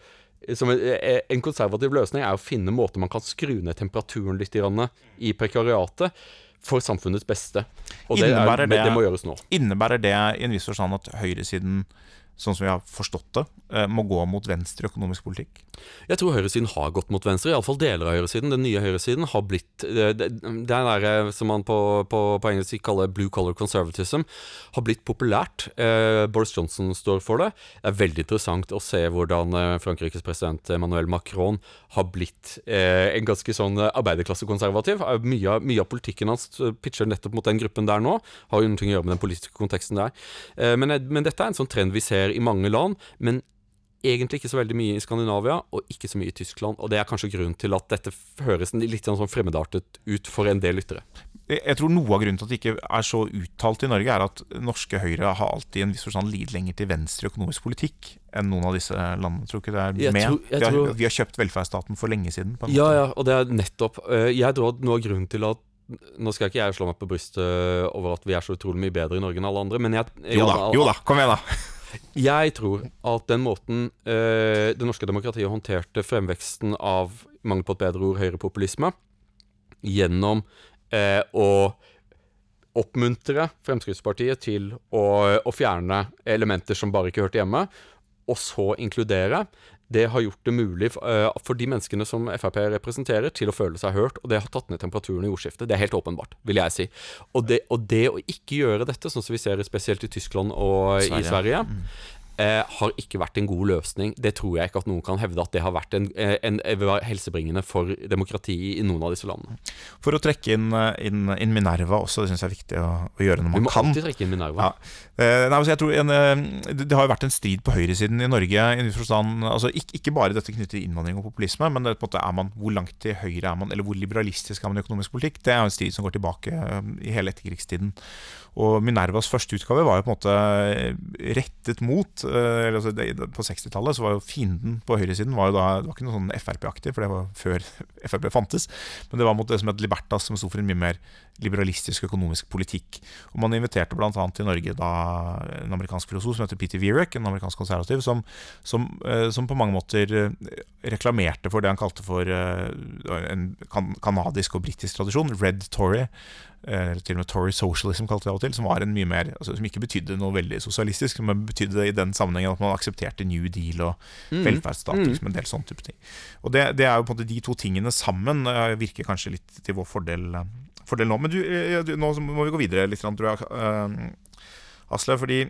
Speaker 3: som en konservativ løsning er å finne måter man kan skru ned temperaturen litt i prekariatet for samfunnets beste. Og det, er, det, det må gjøres nå.
Speaker 2: Innebærer det i en viss forstand at høyresiden sånn som vi har forstått det, eh, må gå mot venstre økonomisk politikk?
Speaker 3: Jeg tror høyresiden har gått mot venstre, iallfall deler av høyresiden. Den nye høyresiden har blitt Det, det, det er der som man på, på, på, engelsk kaller blue color conservatism, har blitt populært. Eh, Boris Johnson står for det. Det er veldig interessant å se hvordan eh, Frankrikes president Emmanuel Macron har blitt eh, en ganske sånn arbeiderklassekonservativ. Mye, mye av politikken hans pitcher nettopp mot den gruppen der nå. Har jo å gjøre med den politiske konteksten der. Eh, men, men dette er en sånn trend vi ser skjer i mange land, men egentlig ikke så veldig mye i Skandinavia, og ikke så mye i Tyskland. Og det er kanskje grunnen til at dette høres litt sånn fremmedartet ut for en del lyttere.
Speaker 2: Jeg tror noe av grunnen til at det ikke er så uttalt i Norge, er at norske Høyre har alltid en viss forstand lidd lenger til venstre i økonomisk politikk enn noen av disse landene. Tror ikke det er med? Tror, vi, har, tror... vi, har, kjøpt velferdsstaten for lenge siden.
Speaker 3: ja, ja, og det er nettopp eh, Jeg tror at noe av grunnen til at nå skal ikke jeg slå meg på brystet over at vi er så utrolig mye bedre i Norge enn alle andre, men jeg,
Speaker 2: jeg Jo da, jo da, kom igjen, da.
Speaker 3: Jeg tror at den måten eh, det norske demokratiet håndterte fremveksten av mangel på et bedre ord høyrepopulisme, gjennom eh, å oppmuntre Fremskrittspartiet til å, å, fjerne elementer som bare ikke hørte hjemme, og så inkludere, det har gjort det mulig uh, for de menneskene som Frp representerer, til å føle seg hørt, og det har tatt ned temperaturen i jordskiftet. Det er helt åpenbart, vil jeg si. Og det, og det å ikke gjøre dette, sånn som vi ser spesielt i Tyskland og Sverige. i Sverige, mm eh, har ikke vært en god løsning. Det tror jeg ikke at noen kan hevde at det har vært en, eh, en, en helsebringende for demokrati i noen av disse landene.
Speaker 2: For å trekke inn, eh, inn, inn Minerva også, det syns jeg er viktig å, å, gjøre når man kan.
Speaker 3: Vi må
Speaker 2: kan.
Speaker 3: alltid trekke inn Minerva.
Speaker 2: Ja. Eh, nei, jeg tror en, eh, det har jo vært en strid på høyresiden i Norge. I forstand, altså ikke, ikke, bare dette knyttet til innvandring og populisme, men det, på en måte er man, hvor langt til høyre er man, eller hvor liberalistisk er man i økonomisk politikk. Det er jo en strid som går tilbake i hele etterkrigstiden. Og Minervas første utgave var jo på en måte rettet mot eh, altså På 60-tallet var jo fienden på høyresiden var jo da, Det var ikke noe sånn Frp-aktig, for det var før Frp fantes. Men det var mot det som het Libertas, som sto for en mye mer liberalistisk økonomisk politikk. Og Man inviterte bl.a. til Norge da en amerikansk filosof som heter Peter Vierek, en amerikansk konservativ, som, som, eh, som, på mange måter eh, reklamerte for det han kalte for en kanadisk og britisk tradisjon, Red Tory eller til og med Tory socialism kalte det av og til, som var en mye mer altså, Som ikke betydde noe veldig sosialistisk, men betydde i den sammenhengen at man aksepterte New Deal og mm. velferdsstat, mm. liksom en del sånne type ting. Og det, det, er jo på en måte de to tingene sammen uh, virker kanskje litt til vår fordel, uh, fordel nå. Men du, du, nå må vi gå videre litt, tror jeg, Asle, fordi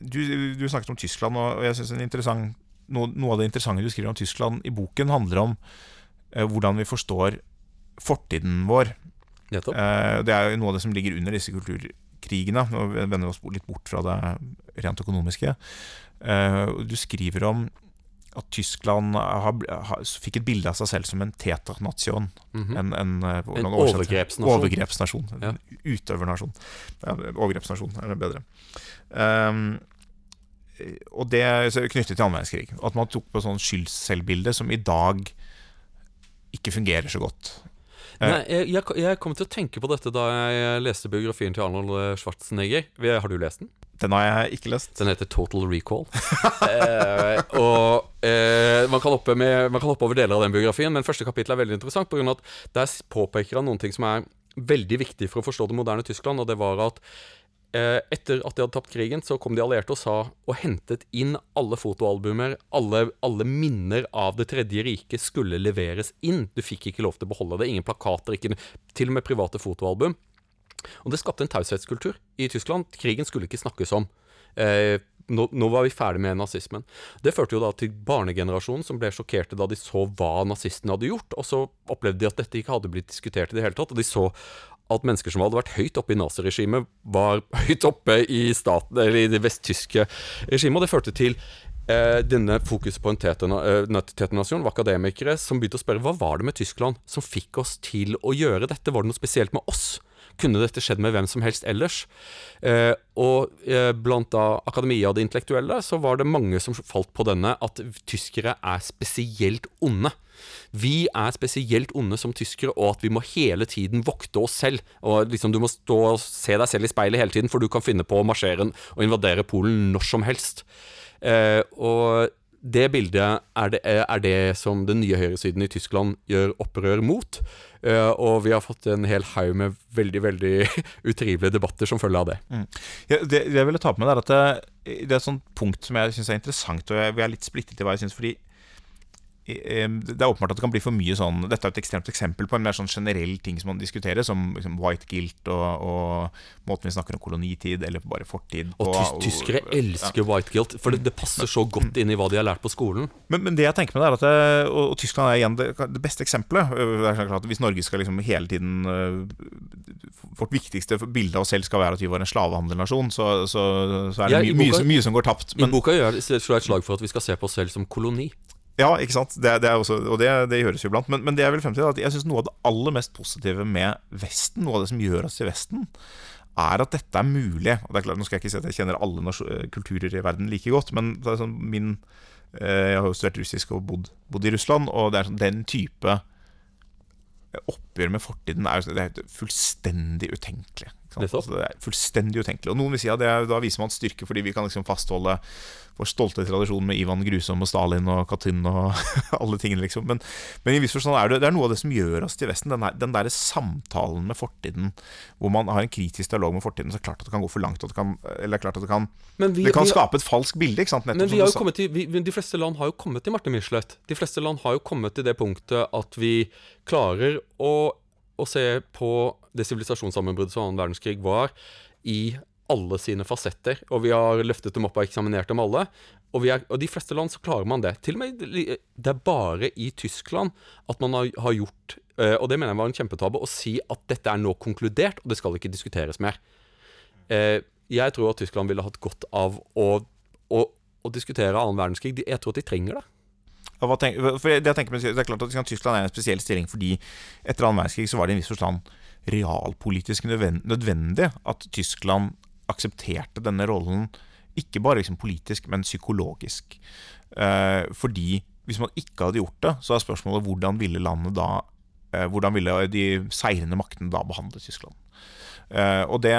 Speaker 2: du, du, snakket om Tyskland, og jeg synes noe, noe, av det interessante du skriver om Tyskland i boken, handler om hvordan vi forstår fortiden vår. Eh, det er jo noe av det som ligger under disse kulturkrigene. Nå vender vi oss litt bort fra det rent økonomiske. Eh, du skriver om at Tyskland fikk et bilde av seg selv som en tetanation
Speaker 3: Mm -hmm.
Speaker 2: En, en,
Speaker 3: eh, en overgrepsnasjon.
Speaker 2: overgrepsnasjon. Ja. En utøvernasjon. Ja, overgrepsnasjon er det bedre. Um, og det er knyttet til annen verdenskrig. At man tok på sånn skyldselvbilde som i dag ikke fungerer så godt.
Speaker 3: Eh. Nei, jeg, jeg, kom til å tenke på dette da jeg leste biografien til Arnold Schwarzenegger. Har du lest den?
Speaker 2: Den har jeg ikke lest.
Speaker 3: Den heter Total Recall. eh, og eh, man, kan med, man, kan hoppe over deler av den biografien, men første kapittel er veldig interessant. På grunn av at Der påpeker han noen ting som er veldig viktig for å forstå det moderne Tyskland, og det var at eh, etter at de hadde tapt krigen, så kom de allierte og sa og hentet inn alle fotoalbumer. Alle, alle minner av Det tredje riket skulle leveres inn. Du fikk ikke lov til å beholde det. Ingen plakater, ikke, til og med private fotoalbum. Og det skapte en taushetskultur i Tyskland. Krigen skulle ikke snakkes om. Eh, nå, nå, var vi ferdig med nazismen. Det førte jo da til barnegenerasjonen som ble sjokkerte da de så hva nazistene hadde gjort, og så opplevde de at dette ikke hadde blitt diskutert i det hele tatt. Og de så at mennesker som hadde vært høyt oppe i naziregimet, var høyt oppe i staten, eller i det vesttyske regimet. Og det førte til eh, denne fokuset på en teternasjon var akademikere som begynte å spørre hva var det med Tyskland som fikk oss til å gjøre dette. Var det noe spesielt med oss? Kunne dette skjedd med hvem som helst ellers? Eh, og eh, blant da akademia og de intellektuelle så var det mange som falt på denne at tyskere er spesielt onde. Vi er spesielt onde som tyskere, og at vi må hele tiden vokte oss selv. Og liksom Du må stå og se deg selv i speilet hele tiden, for du kan finne på å marsjere og invadere Polen når som helst. Eh, og det bildet er det, er det, som den nye høyresiden i Tyskland gjør opprør mot. Uh, og vi har fått en hel haug med veldig veldig utrivelige debatter som følge av det.
Speaker 2: Mm. Ja, det, det, jeg ville ta på meg, er at det, det er et sånt punkt som jeg syns er interessant, og jeg, vi er litt splittet i hva jeg syns. Fordi det er åpenbart at det kan bli for mye sånn Dette er et ekstremt eksempel på en mer sånn generell ting som man diskuterer, som liksom white guilt og, og, måten vi snakker om kolonitid eller bare fortid
Speaker 3: på. Og tyskere og, elsker ja. white guilt, for det, det, passer så godt inn i hva de har lært på skolen.
Speaker 2: Men, men det jeg tenker med det er at det, og, og, Tyskland er igjen det, det beste eksempelet. Er at Hvis Norge skal liksom hele tiden Vårt viktigste bilde av oss selv skal være at vi var en slavehandelsnasjon, så, så, så, er det ja, mye, boka, mye, mye, som går tapt.
Speaker 3: Men, I boka gjør jeg et slag for at vi skal se på oss selv som koloni.
Speaker 2: Ja, ikke sant. Det, det også, og det, det, gjøres jo iblant. Men, men, det jeg vil frem til er at jeg syns noe av det aller mest positive med Vesten, noe av det som gjør oss til Vesten, er at dette er mulig. Og det er klart, Nå skal jeg ikke si at jeg kjenner alle kulturer i verden like godt, men er sånn min eh, Jeg har jo studert russisk og bodd, bodd, i Russland, og det er sånn den type oppgjør med fortiden er, det er fullstendig utenkelig. Altså, det er fullstendig utenkelig. Og noen vil si at er, da viser man styrke fordi vi kan liksom fastholde vår stolte tradisjon med Ivan Grusom og Stalin og Katyn og alle tingene, liksom. Men, men, i viss forstand er det, det er noe av det som gjør oss til Vesten. Den, der, den der samtalen med fortiden, hvor man har en kritisk dialog med fortiden, så er det klart at det kan gå for langt. Det kan, eller klart at det kan, vi, det kan vi, skape et falskt bilde. Ikke sant?
Speaker 3: men til, vi, de fleste land har jo kommet til Marte Michelet. De fleste land har jo kommet til det punktet at vi klarer å, å se på det sivilisasjonssammenbruddet som annen verdenskrig var, i alle sine fasetter, og vi har løftet dem opp og eksaminert dem alle. Og, er, og de fleste land så klarer man det. Til og med Det er bare i Tyskland at man har, har gjort uh, Og det mener jeg var en kjempetabbe å si at dette er nå konkludert, og det skal ikke diskuteres mer. Uh, jeg tror at Tyskland ville hatt godt av å, å, å diskutere annen verdenskrig. Jeg tror at de trenger det.
Speaker 2: Tenk, for det, tenker, det er klart at Tyskland er en spesiell stilling fordi etter annen verdenskrig så var det i en viss forstand realpolitisk nødvendig at Tyskland aksepterte denne rollen ikke bare liksom politisk, men psykologisk. Eh, fordi hvis man ikke hadde gjort det, så er spørsmålet hvordan ville landet da eh, Hvordan ville de seirende maktene da behandle Tyskland? Uh, og, det,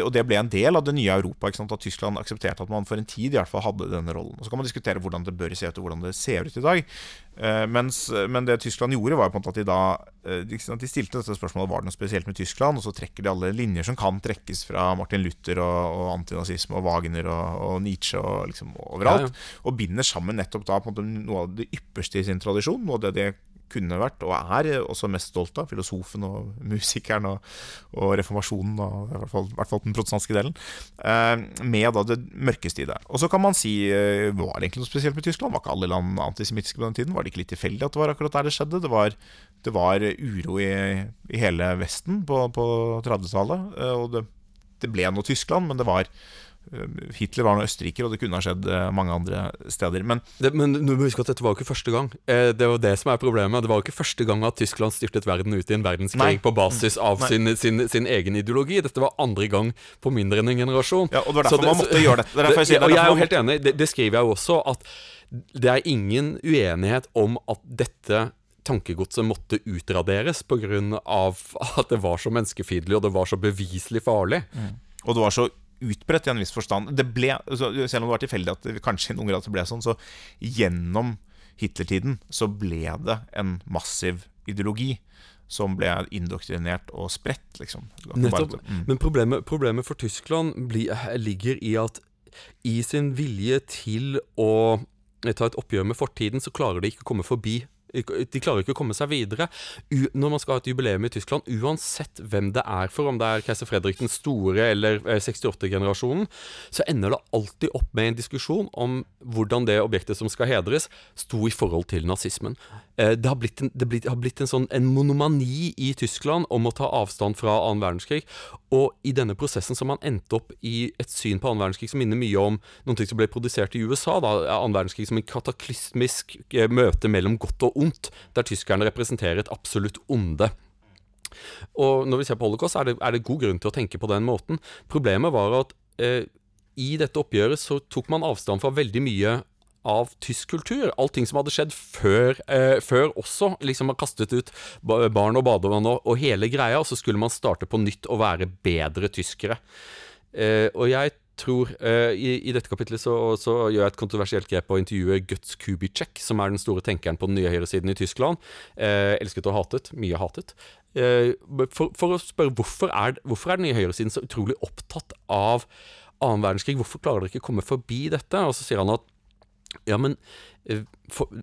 Speaker 2: og, det, ble en del av det nye Europa. At Tyskland aksepterte at man for en tid i hvert fall hadde denne rollen. Og Så kan man diskutere hvordan det bør se ut, og hvordan det ser ut i dag. Uh, mens, men det Tyskland gjorde, var på en måte at de da uh, de stilte dette spørsmålet var det noe spesielt med Tyskland, og så trekker de alle linjer som kan trekkes fra Martin Luther og, og antinazisme og Wagner og, og Nietzsche og liksom overalt, ja, ja. og binder sammen nettopp da på en måte noe av det ypperste i sin tradisjon, noe av det de kunne vært, og er også mest stolt av, filosofen og musikeren og, og reformasjonen, og i hvert fall, i hvert fall den protestantiske delen, eh, med da det mørkeste i det. Og så kan man si eh, var det egentlig noe spesielt med Tyskland? Var ikke alle land antisemittiske på den tiden? Var det ikke litt tilfeldig at det var akkurat der det skjedde? Det var, det var uro i, i, hele Vesten på, på 30-tallet, eh, og det, det ble noe Tyskland, men det var Eh, Hitler var nå østerriker, og det kunne ha skjedd eh, mange andre steder. Men,
Speaker 3: det, men du må huske at dette var jo ikke første gang. Eh, det var det som er problemet. Det var jo ikke første gang at Tyskland styrtet verden ut i en verdenskrig Nei. på basis av sin, sin, sin, egen ideologi. Dette var andre gang på mindre enn en generasjon.
Speaker 2: Ja, og det var derfor det, man måtte gjøre dette. Det,
Speaker 3: jeg og jeg er jo helt enig, det, det skriver jeg jo også, at det er ingen uenighet om at dette tankegodset måtte utraderes pga. at det var så menneskefiendtlig og det var så beviselig farlig. Mm.
Speaker 2: Og det var så utbredt i en viss forstand. Det ble, selv om det var tilfeldig at det kanskje i noen grad ble sånn, så gjennom Hitlertiden så ble det en massiv ideologi. som ble indoktrinert og spredt, liksom.
Speaker 3: Nettopp.
Speaker 2: mm.
Speaker 3: Men problemet, problemet for Tyskland bli, ligger i at i sin vilje til å ta et oppgjør med fortiden, så klarer de ikke å komme forbi de klarer ikke å komme seg videre u når man skal ha et jubileum i Tyskland, uansett hvem det er for, om det er keiser Fredrik den store eller eh, 68-generasjonen, så ender det alltid opp med en diskusjon om hvordan det objektet som skal hedres, sto i forhold til nazismen. Eh, det har blitt en, blir- har blitt en sånn en monomani i Tyskland om å ta avstand fra annen verdenskrig, og i denne prosessen som man endte opp i et syn på annen verdenskrig som minner mye om noen ting som ble produsert i USA, da, annen verdenskrig som en kataklysmisk eh, møte mellom godt og ondt, der tyskerne representerer et absolutt onde. Og når vi ser på holocaust, er det, er det god grunn til å tenke på den måten. Problemet var at eh, i dette oppgjøret så tok man avstand fra veldig mye av tysk kultur. Allting som hadde skjedd før, eh, før også. Liksom man kastet ut barn og badevann og, og hele greia, og så skulle man starte på nytt og være bedre tyskere. Eh, og jeg tror uh, i, I dette kapitlet så, så gjør jeg et kontroversielt grep og intervjuer intervjue Guts Kubitschek, som er den store tenkeren på den nye høyresiden i Tyskland. Uh, elsket og hatet. Mye hatet. Uh, for, for å spørre hvorfor er, hvorfor er den nye høyresiden så utrolig opptatt av annen verdenskrig? Hvorfor klarer dere ikke å komme forbi dette? Og så sier han at ja, men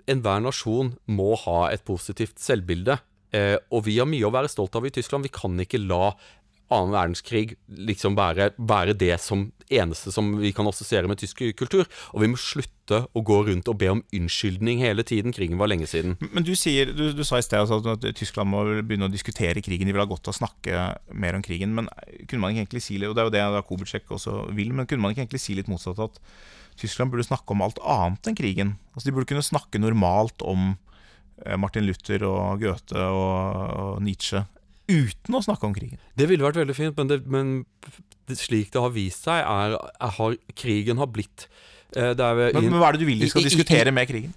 Speaker 3: enhver nasjon må ha et positivt selvbilde. Og vi har mye å være stolt av i Tyskland. Vi kan ikke la annen verdenskrig liksom være, være det som eneste som vi kan assosiere med tysk kultur. Og vi må slutte å gå rundt og be om unnskyldning hele tiden. Krigen var lenge siden.
Speaker 2: Men du, sier, du, du sa i sted altså at Tyskland må begynne å diskutere krigen. De vil ha godt av å snakke mer om krigen. Men kunne man ikke egentlig si litt, og det er jo det da også vil, men kunne man ikke egentlig si litt motsatt at Tyskland burde snakke om alt annet enn krigen? Altså De burde kunne snakke normalt om eh, Martin Luther og Goethe og Nietzsche uten å snakke om krigen.
Speaker 3: Det ville vært veldig fint, men, det, men det, slik det har vist seg, er, er har, krigen har blitt eh, er,
Speaker 2: Men, men hva er det du vil de
Speaker 3: i-
Speaker 2: skal
Speaker 3: i- i-
Speaker 2: diskutere med krigen?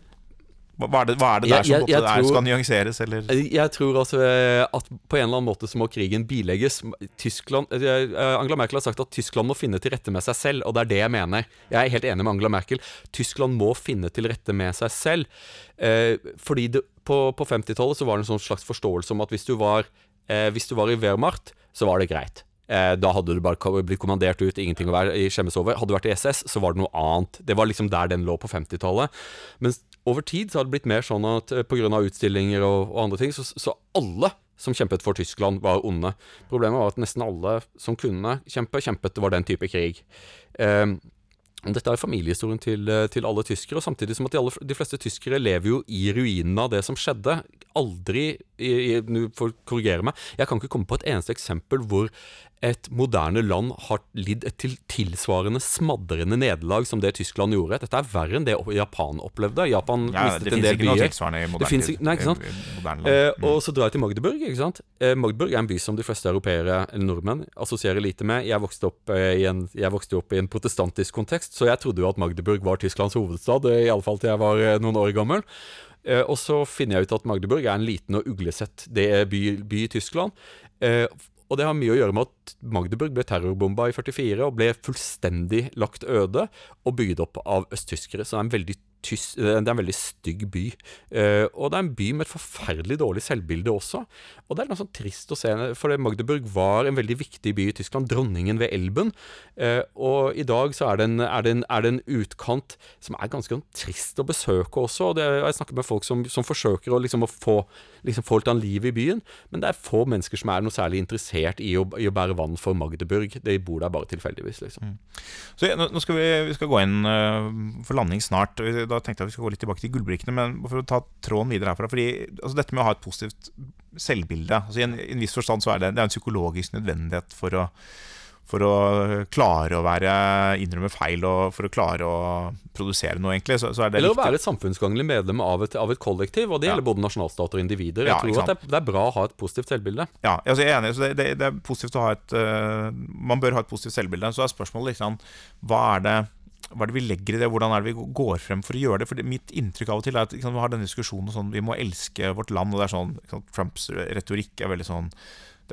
Speaker 2: Hva, er det, hva er det der
Speaker 3: Jeg-
Speaker 2: som
Speaker 3: jeg- jeg
Speaker 2: er,
Speaker 3: tror-
Speaker 2: skal nyanseres, eller?
Speaker 3: Jeg tror altså eh, at på en eller annen måte så må krigen bilegges. Tyskland, eh, Angela Merkel har sagt at Tyskland må finne til rette med seg selv, og det er det jeg mener. Jeg er helt enig med Angela Merkel. Tyskland må finne til rette med seg selv. Eh, fordi det, på, på 50-tallet så var det en sånn slags forståelse om at hvis du var, eh, hvis du var i Wehrmacht, så var det greit. Eh, da hadde du bare blitt kommandert ut, ingenting å være i skjemmes over. Hadde du vært i SS, så var det noe annet. Det var liksom der den lå på 50-tallet. Mens over tid så har det blitt mer sånn at eh, pga. utstillinger og, og andre ting, så, så alle som kjempet for Tyskland, var onde. Problemet var at nesten alle som kunne kjempe, kjempet. Det var den type krig. Eh, dette er familiehistorien til, eh, til alle tyskere, og samtidig som at de, aller, de fleste tyskere lever jo i ruinene av det som skjedde. Aldri Nå får korrigere meg. Jeg kan ikke komme på et eneste eksempel hvor et moderne land har lidd et til, tilsvarende smadrende nederlag som det Tyskland gjorde. Dette er verre enn det Japan opplevde. Japan
Speaker 2: Ja,
Speaker 3: mistet en del
Speaker 2: ikke noe
Speaker 3: byer.
Speaker 2: tilsvarende i
Speaker 3: Det
Speaker 2: moderne
Speaker 3: finnes ikke- nei, ikke sant?
Speaker 2: I- moderne
Speaker 3: Eh,
Speaker 2: land. Mm.
Speaker 3: og så drar jeg til Magdeburg. ikke sant? Eh, Magdeburg er en by som de fleste europeere, eller nordmenn, assosierer lite med. Jeg vokste, opp, eh, i en, jeg vokste opp i en protestantisk kontekst, så jeg trodde jo at Magdeburg var Tysklands hovedstad, eh, i alle fall til jeg var eh, noen år gammel. Eh, og så finner jeg ut at Magdeburg er en liten og uglesett det by, by i Tyskland. Og det har mye å gjøre med at Magdeburg ble terrorbomba i 44 og ble fullstendig lagt øde og bygd opp av østtyskere. Så det er en veldig, tys det er en veldig stygg by. Uh, og det er en by med et forferdelig dårlig selvbilde også. Og det er noe sånn trist å se, for Magdeburg var en veldig viktig by i Tyskland, dronningen ved Elben. Uh, og i dag så er det, en, er, det en, er det en utkant som er ganske sånn trist å besøke også. Og det, jeg snakker med folk som, som forsøker å, liksom, å få, liksom, få litt ha liv i byen, men det er få mennesker som er noe særlig interessert i å, i å bære vann for Magdeburg. De bor der bare tilfeldigvis, liksom.
Speaker 2: Så ja, nå skal vi, vi skal gå inn uh, for landing snart. Vi- Da tenkte jeg vi skal gå litt tilbake til gullbrikkene. Men for å ta tråden videre herfra fordi altså Dette med å ha et positivt selvbilde altså I en, i en viss forstand så er det, det er en psykologisk nødvendighet for å, for å klare å være innrømme feil og for å klare å produsere noe, egentlig. Så, så er det
Speaker 3: Eller å være et samfunnsgagnlig medlem av et, av et kollektiv, og det
Speaker 2: Ja.
Speaker 3: gjelder både nasjonalstater og individer. Jeg
Speaker 2: ja,
Speaker 3: tror at det, det er bra å ha et positivt selvbilde.
Speaker 2: Ja, altså jeg er enig. Så det, det, det er positivt å ha et uh, Man bør ha et positivt selvbilde. Så er spørsmålet litt sånn Hva er det hva er det vi legger i det, hvordan er det vi går frem for å gjøre det? For det- Mitt inntrykk av og til er at liksom, vi har denne diskusjonen sånn, vi må elske vårt land, og det er sånn Trumps retorikk er veldig sånn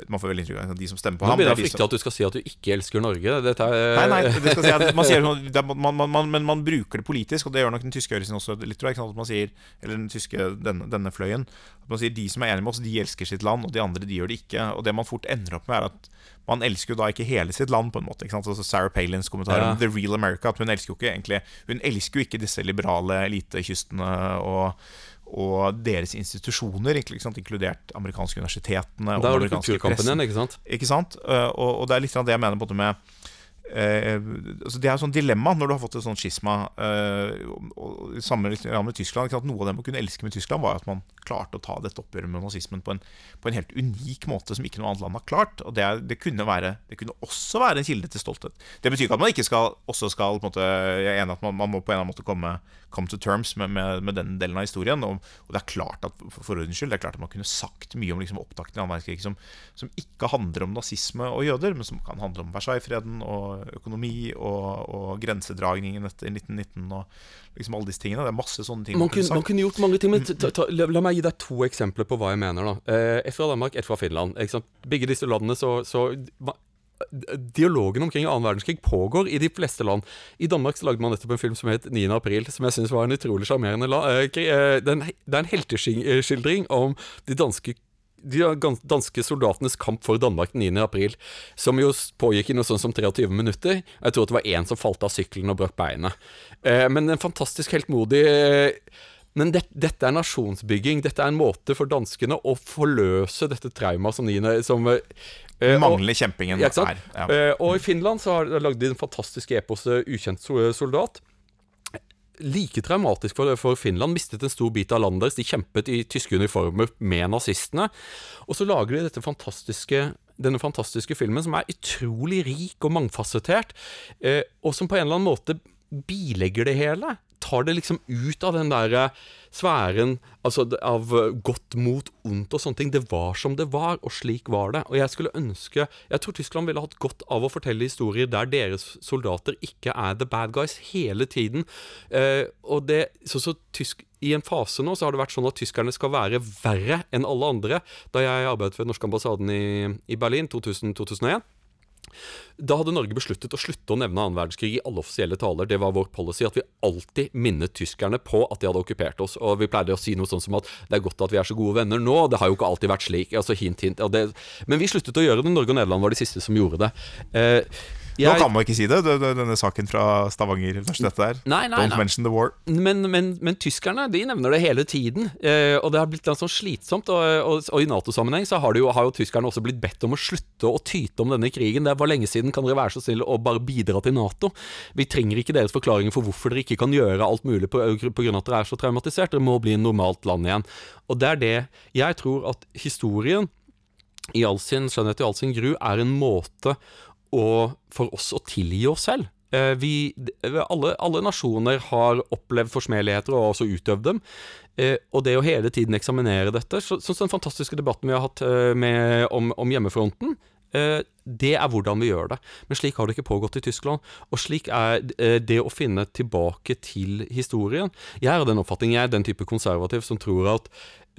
Speaker 2: Man får veldig inntrykk av de som stemmer på
Speaker 3: Nå
Speaker 2: ham
Speaker 3: begynner
Speaker 2: det er
Speaker 3: jeg å frykte at du skal si at du ikke elsker Norge. Er,
Speaker 2: Nei, nei, det skal si at man sier, sånn- man, man, man, men man bruker det politisk, og det gjør nok den tyske høyresiden også litt, tror jeg. At man sier, eller den tyske, denne, denne fløyen. At man sier de som er enige med oss, de elsker sitt land, og de andre, de gjør det ikke. Og det man fort ender opp med, er at man elsker jo da ikke hele sitt land, på en måte. Altså Sarah Palins kommentar
Speaker 3: Ja.
Speaker 2: om The Real America, at hun elsker jo ikke egentlig Hun elsker jo ikke disse liberale elitekystene og og deres institusjoner, inkludert amerikanske universitetene. og
Speaker 3: Der har du kulturkampen igjen, ikke sant?
Speaker 2: Ikke sant? Eh, og, og det er litt av det jeg mener både med eh, altså Det er et sånt dilemma når du har fått et sånt skisma. Eh, og, og, samme med Tyskland. Ikke sant? Noe av det man kunne elske med Tyskland, var at man klarte å ta dette oppgjøret med nazismen på en, på en helt unik måte som ikke noe annet land har klart. Og det, er, det, kunne være, det kunne også være en kilde til stolthet. Det betyr ikke at man ikke skal, også skal på en måte, Jeg er enig at man, man må på en eller annen måte komme, come to terms med, med, med den delen av historien. Og, og det er klart at for, ordens skyld, det er klart at man kunne sagt mye om liksom, opptakten i annen verdenskrig som, som ikke handler om nazisme og jøder, men som kan handle om Versailles-freden og økonomi og, og grensedragningen etter 1919 og liksom alle disse tingene. Det er masse sånne ting
Speaker 3: Man
Speaker 2: man kunne
Speaker 3: sagt. man kunne gjort mange ting, men ta, ta, la, la meg gi deg to eksempler på hva jeg mener. da eh, et fra Danmark, et fra Finland. Begge disse landene så, så Dialogen omkring annen verdenskrig pågår i de fleste land. I Danmark så lagde man nettopp en film som het 9. april, som jeg syns var en utrolig sjarmerende den- Det er en helteskildring om de danske de danske soldatenes kamp for Danmark 9. april, som jo pågikk i noe sånt som 23 minutter. Jeg tror det var én som falt av sykkelen og brakk beinet. Eh, men en fantastisk heltmodig Men det, dette er nasjonsbygging. Dette er en måte for danskene å forløse dette traumet som 9. Som, eh, eh,
Speaker 2: kjempingen
Speaker 3: ja, her.
Speaker 2: er. Ja.
Speaker 3: Eh, og i Finland så har de lagd de den fantastiske eposet 'Ukjent soldat'. Like traumatisk for, for Finland. Mistet en stor bit av landet deres. De kjempet i tyske uniformer med nazistene. Og så lager de dette fantastiske denne fantastiske filmen, som er utrolig rik og mangfasettert, eh, og som på en eller annen måte bilegger det hele. Tar det liksom ut av den der sfæren altså, av eh, godt mot ondt og sånne ting. Det var som det var, og slik var det. Og jeg skulle ønske Jeg tror Tyskland ville hatt godt av å fortelle historier der deres soldater ikke er the bad guys hele tiden. Eh, og det så, så tysk i en fase nå så har det vært sånn at tyskerne skal være verre enn alle andre. Da jeg arbeidet ved den norske ambassaden i, i Berlin 2000-2001, da hadde Norge besluttet å slutte å nevne annen verdenskrig i alle offisielle taler. Det var vår policy at vi alltid minnet tyskerne på at de hadde okkupert oss. Og vi pleide å si noe sånn som at det er godt at vi er så gode venner nå. Det har jo ikke alltid vært slik. Altså hint, hint. Og det, men vi sluttet å gjøre det. Norge og Nederland var de siste som gjorde det. Eh,
Speaker 2: Nå kan man ikke si det, denne saken fra Stavanger universitetet der.
Speaker 3: Nei, nei,
Speaker 2: Don't
Speaker 3: nei.
Speaker 2: mention the war.
Speaker 3: Men, men, men tyskerne de nevner det hele tiden, eh, og det har blitt sånn slitsomt. Og, og, og i Nato-sammenheng så har, jo, har jo tyskerne også blitt bedt om å slutte å tyte om denne krigen. Det var lenge siden, kan dere være så snille å bare bidra til Nato? Vi trenger ikke deres forklaringer for hvorfor dere ikke kan gjøre alt mulig av at dere er så traumatisert. Dere må bli en normalt land igjen. Og det er det Jeg tror at historien i all sin skjønnhet i all sin gru er en måte å, for oss å tilgi oss selv. Eh, Vi, alle, alle nasjoner har opplevd forsmeligheter og også utøvd dem. Eh, og det å hele tiden eksaminere dette, sånn som den fantastiske debatten vi har hatt eh, med, om, om hjemmefronten, det er hvordan vi gjør det. Men slik har det ikke pågått i Tyskland. Og slik er det å finne tilbake til historien. Jeg er av den oppfatning, jeg er den type konservativ som tror at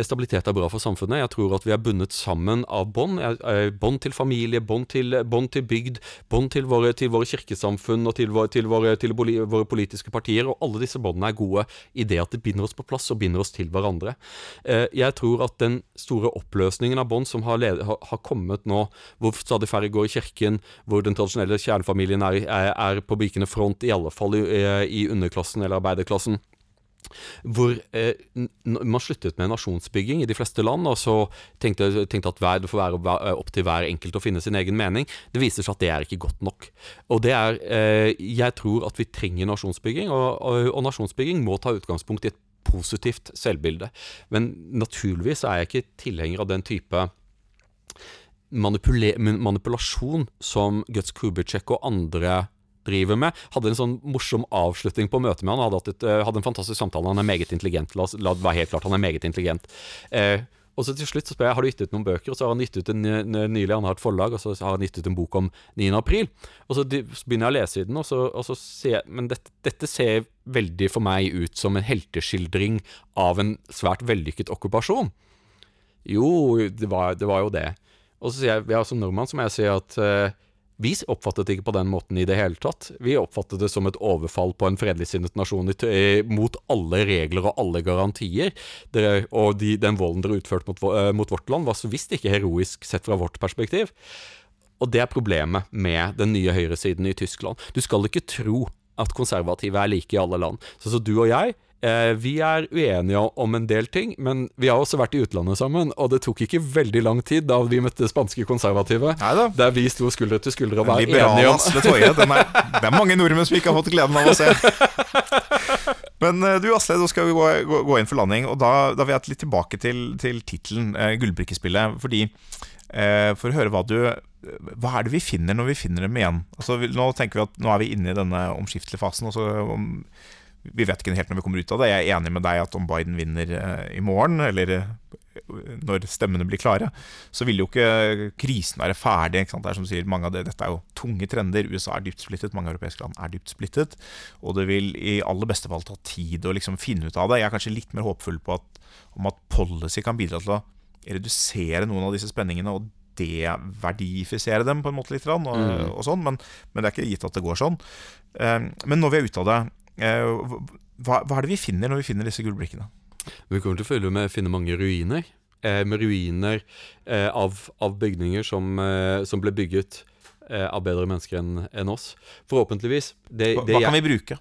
Speaker 3: Stabilitet er bra for samfunnet. Jeg tror at vi er bundet sammen av bånd. Eh, Bånd til familie, bånd til, bånd til bygd, bånd til til våre kirkesamfunn og til, våre, til, våre, til våre politiske partier. Og alle disse båndene er gode i det at det binder oss på plass og binder oss til hverandre. Eh, Jeg tror at den store oppløsningen av bånd som har, led- har, kommet nå, hvor stadig færre går i kirken, hvor den tradisjonelle kjernefamilien er, er, på bykende front, i alle fall i, i underklassen eller arbeiderklassen hvor eh, man sluttet med nasjonsbygging i de fleste land, og så tenkte, tenkte at hver, det får være opp til hver enkelt å finne sin egen mening. Det viser seg at det er ikke godt nok. Og det er eh, Jeg tror at vi trenger nasjonsbygging, og, og, og nasjonsbygging må ta utgangspunkt i et positivt selvbilde. Men naturligvis er jeg ikke tilhenger av den type manipulasjon som Guts Kubicek og andre driver med. Hadde en sånn morsom avslutning på møtet med han. Hadde, et, eh, hadde en fantastisk samtale. Han er meget intelligent. La la det være helt klart, han er meget intelligent. Eh, og så til slutt så spør jeg har du gitt ut noen bøker, og så har han gitt ut en nylig, han har et forlag, og så har han gitt ut en bok om 9. april. Og så, begynner jeg å lese i den, og så, og så ser jeg Men dette, dette ser veldig for meg ut som en helteskildring av en svært vellykket okkupasjon. Jo, det var, det var jo det. Og så sier jeg, ja, som nordmann så må jeg si at eh, vi oppfattet det ikke på den måten i det hele tatt. Vi oppfattet det som et overfall på en fredeligsinnet nasjon mot alle regler og alle garantier. Det, og de, den volden dere utførte mot, eh, mot vårt land, var så visst ikke heroisk sett fra vårt perspektiv. Og det er problemet med den nye høyresiden i Tyskland. Du skal ikke tro at konservative er like i alle land. Så, så du og jeg Eh, vi er uenige om en del ting, men vi har også vært i utlandet sammen. Og det tok ikke veldig lang tid da vi møtte spanske konservative,
Speaker 2: Neida.
Speaker 3: der vi sto skulder til skulder og var enige om
Speaker 2: den er- Det er mange nordmenn som ikke har fått gleden av å se. Men eh, du Asle, nå skal vi gå, gå, gå inn for landing. Og da, da vil jeg litt tilbake til, til tittelen, eh, Gullbrikkespillet. Fordi eh, For å høre hva du Hva er det vi finner når vi finner dem igjen? Altså, nå tenker vi at nå er vi inne i denne omskiftelige fasen. Og så om, vi vet ikke helt når vi kommer ut av det. Jeg er enig med deg at om Biden vinner eh, i morgen, eller eh, når stemmene blir klare, så vil jo ikke krisen være ferdig. Ikke sant? Det er som du sier, mange av det, Dette er jo tunge trender. USA er dypt splittet, mange europeiske land er dypt splittet. Og det vil i aller beste fall ta tid å liksom finne ut av det. Jeg er kanskje litt mer håpfull på at, om at policy kan bidra til å redusere noen av disse spenningene. og deverdifisere dem på en måte litt, og,
Speaker 3: Mm.
Speaker 2: og sånn, men, men det er ikke gitt at det går sånn. Eh, Men når vi er ute av det, hva, hva er det vi finner når vi finner disse gullbrikkene?
Speaker 3: Vi kommer til å følge med finne mange ruiner. Eh, med ruiner eh, av, av bygninger som, eh, som ble bygget eh, av bedre mennesker enn en oss. Forhåpentligvis. Det,
Speaker 2: Hva,
Speaker 3: det,
Speaker 2: hva kan vi bruke?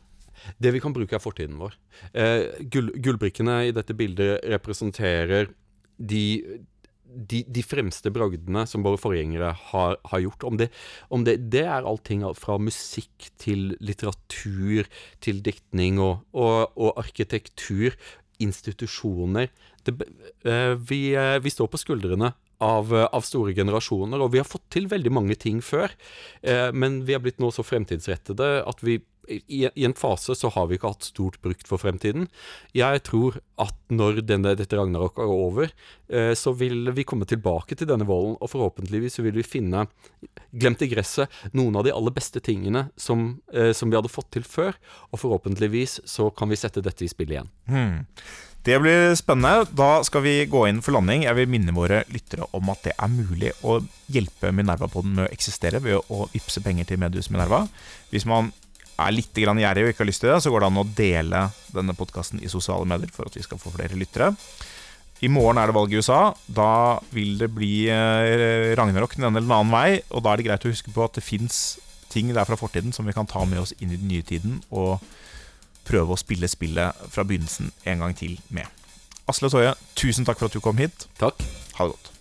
Speaker 3: Det vi kan bruke, er fortiden vår. Eh, gull, gullbrikkene i dette bildet representerer de, de, de fremste bragdene som våre forgjengere har, har gjort. Om det, om det, det er allting fra musikk til litteratur til diktning og, og, og arkitektur, institusjoner. Det, eh, vi, eh, vi står på skuldrene av, eh, av store generasjoner, og vi har fått til veldig mange ting før. Men vi har blitt nå så fremtidsrettede at vi i, i en fase så har vi ikke hatt stort brukt for fremtiden. Jeg tror at når denne, dette Ragnarok er over, eh, så vil vi komme tilbake til denne volden, og forhåpentligvis vil vi finne, glemt i gresset, noen av de aller beste tingene som, eh, som vi hadde fått til før, og forhåpentligvis så kan vi sette dette i spill igjen.
Speaker 2: Hmm. Det blir spennende. Da skal vi gå inn for landing. Jeg vil minne våre lyttere om at det er mulig å hjelpe Minerva-podden med å eksistere ved å vippse penger til Medius Minerva. Hvis man er litt gjerrig og ikke har lyst til det, så går det an å dele denne podkasten i sosiale medier for at vi skal få flere lyttere. I morgen er det valg i USA. Da vil det bli eh, ragnarok den ene eller den annen vei. Og da er det greit å huske på at det fins ting der fra fortiden som vi kan ta med oss inn i den nye tiden. Og prøve å spille spillet fra begynnelsen en gang til med. Asle Toje, tusen takk for at du kom hit.
Speaker 3: Takk.
Speaker 2: Ha det godt.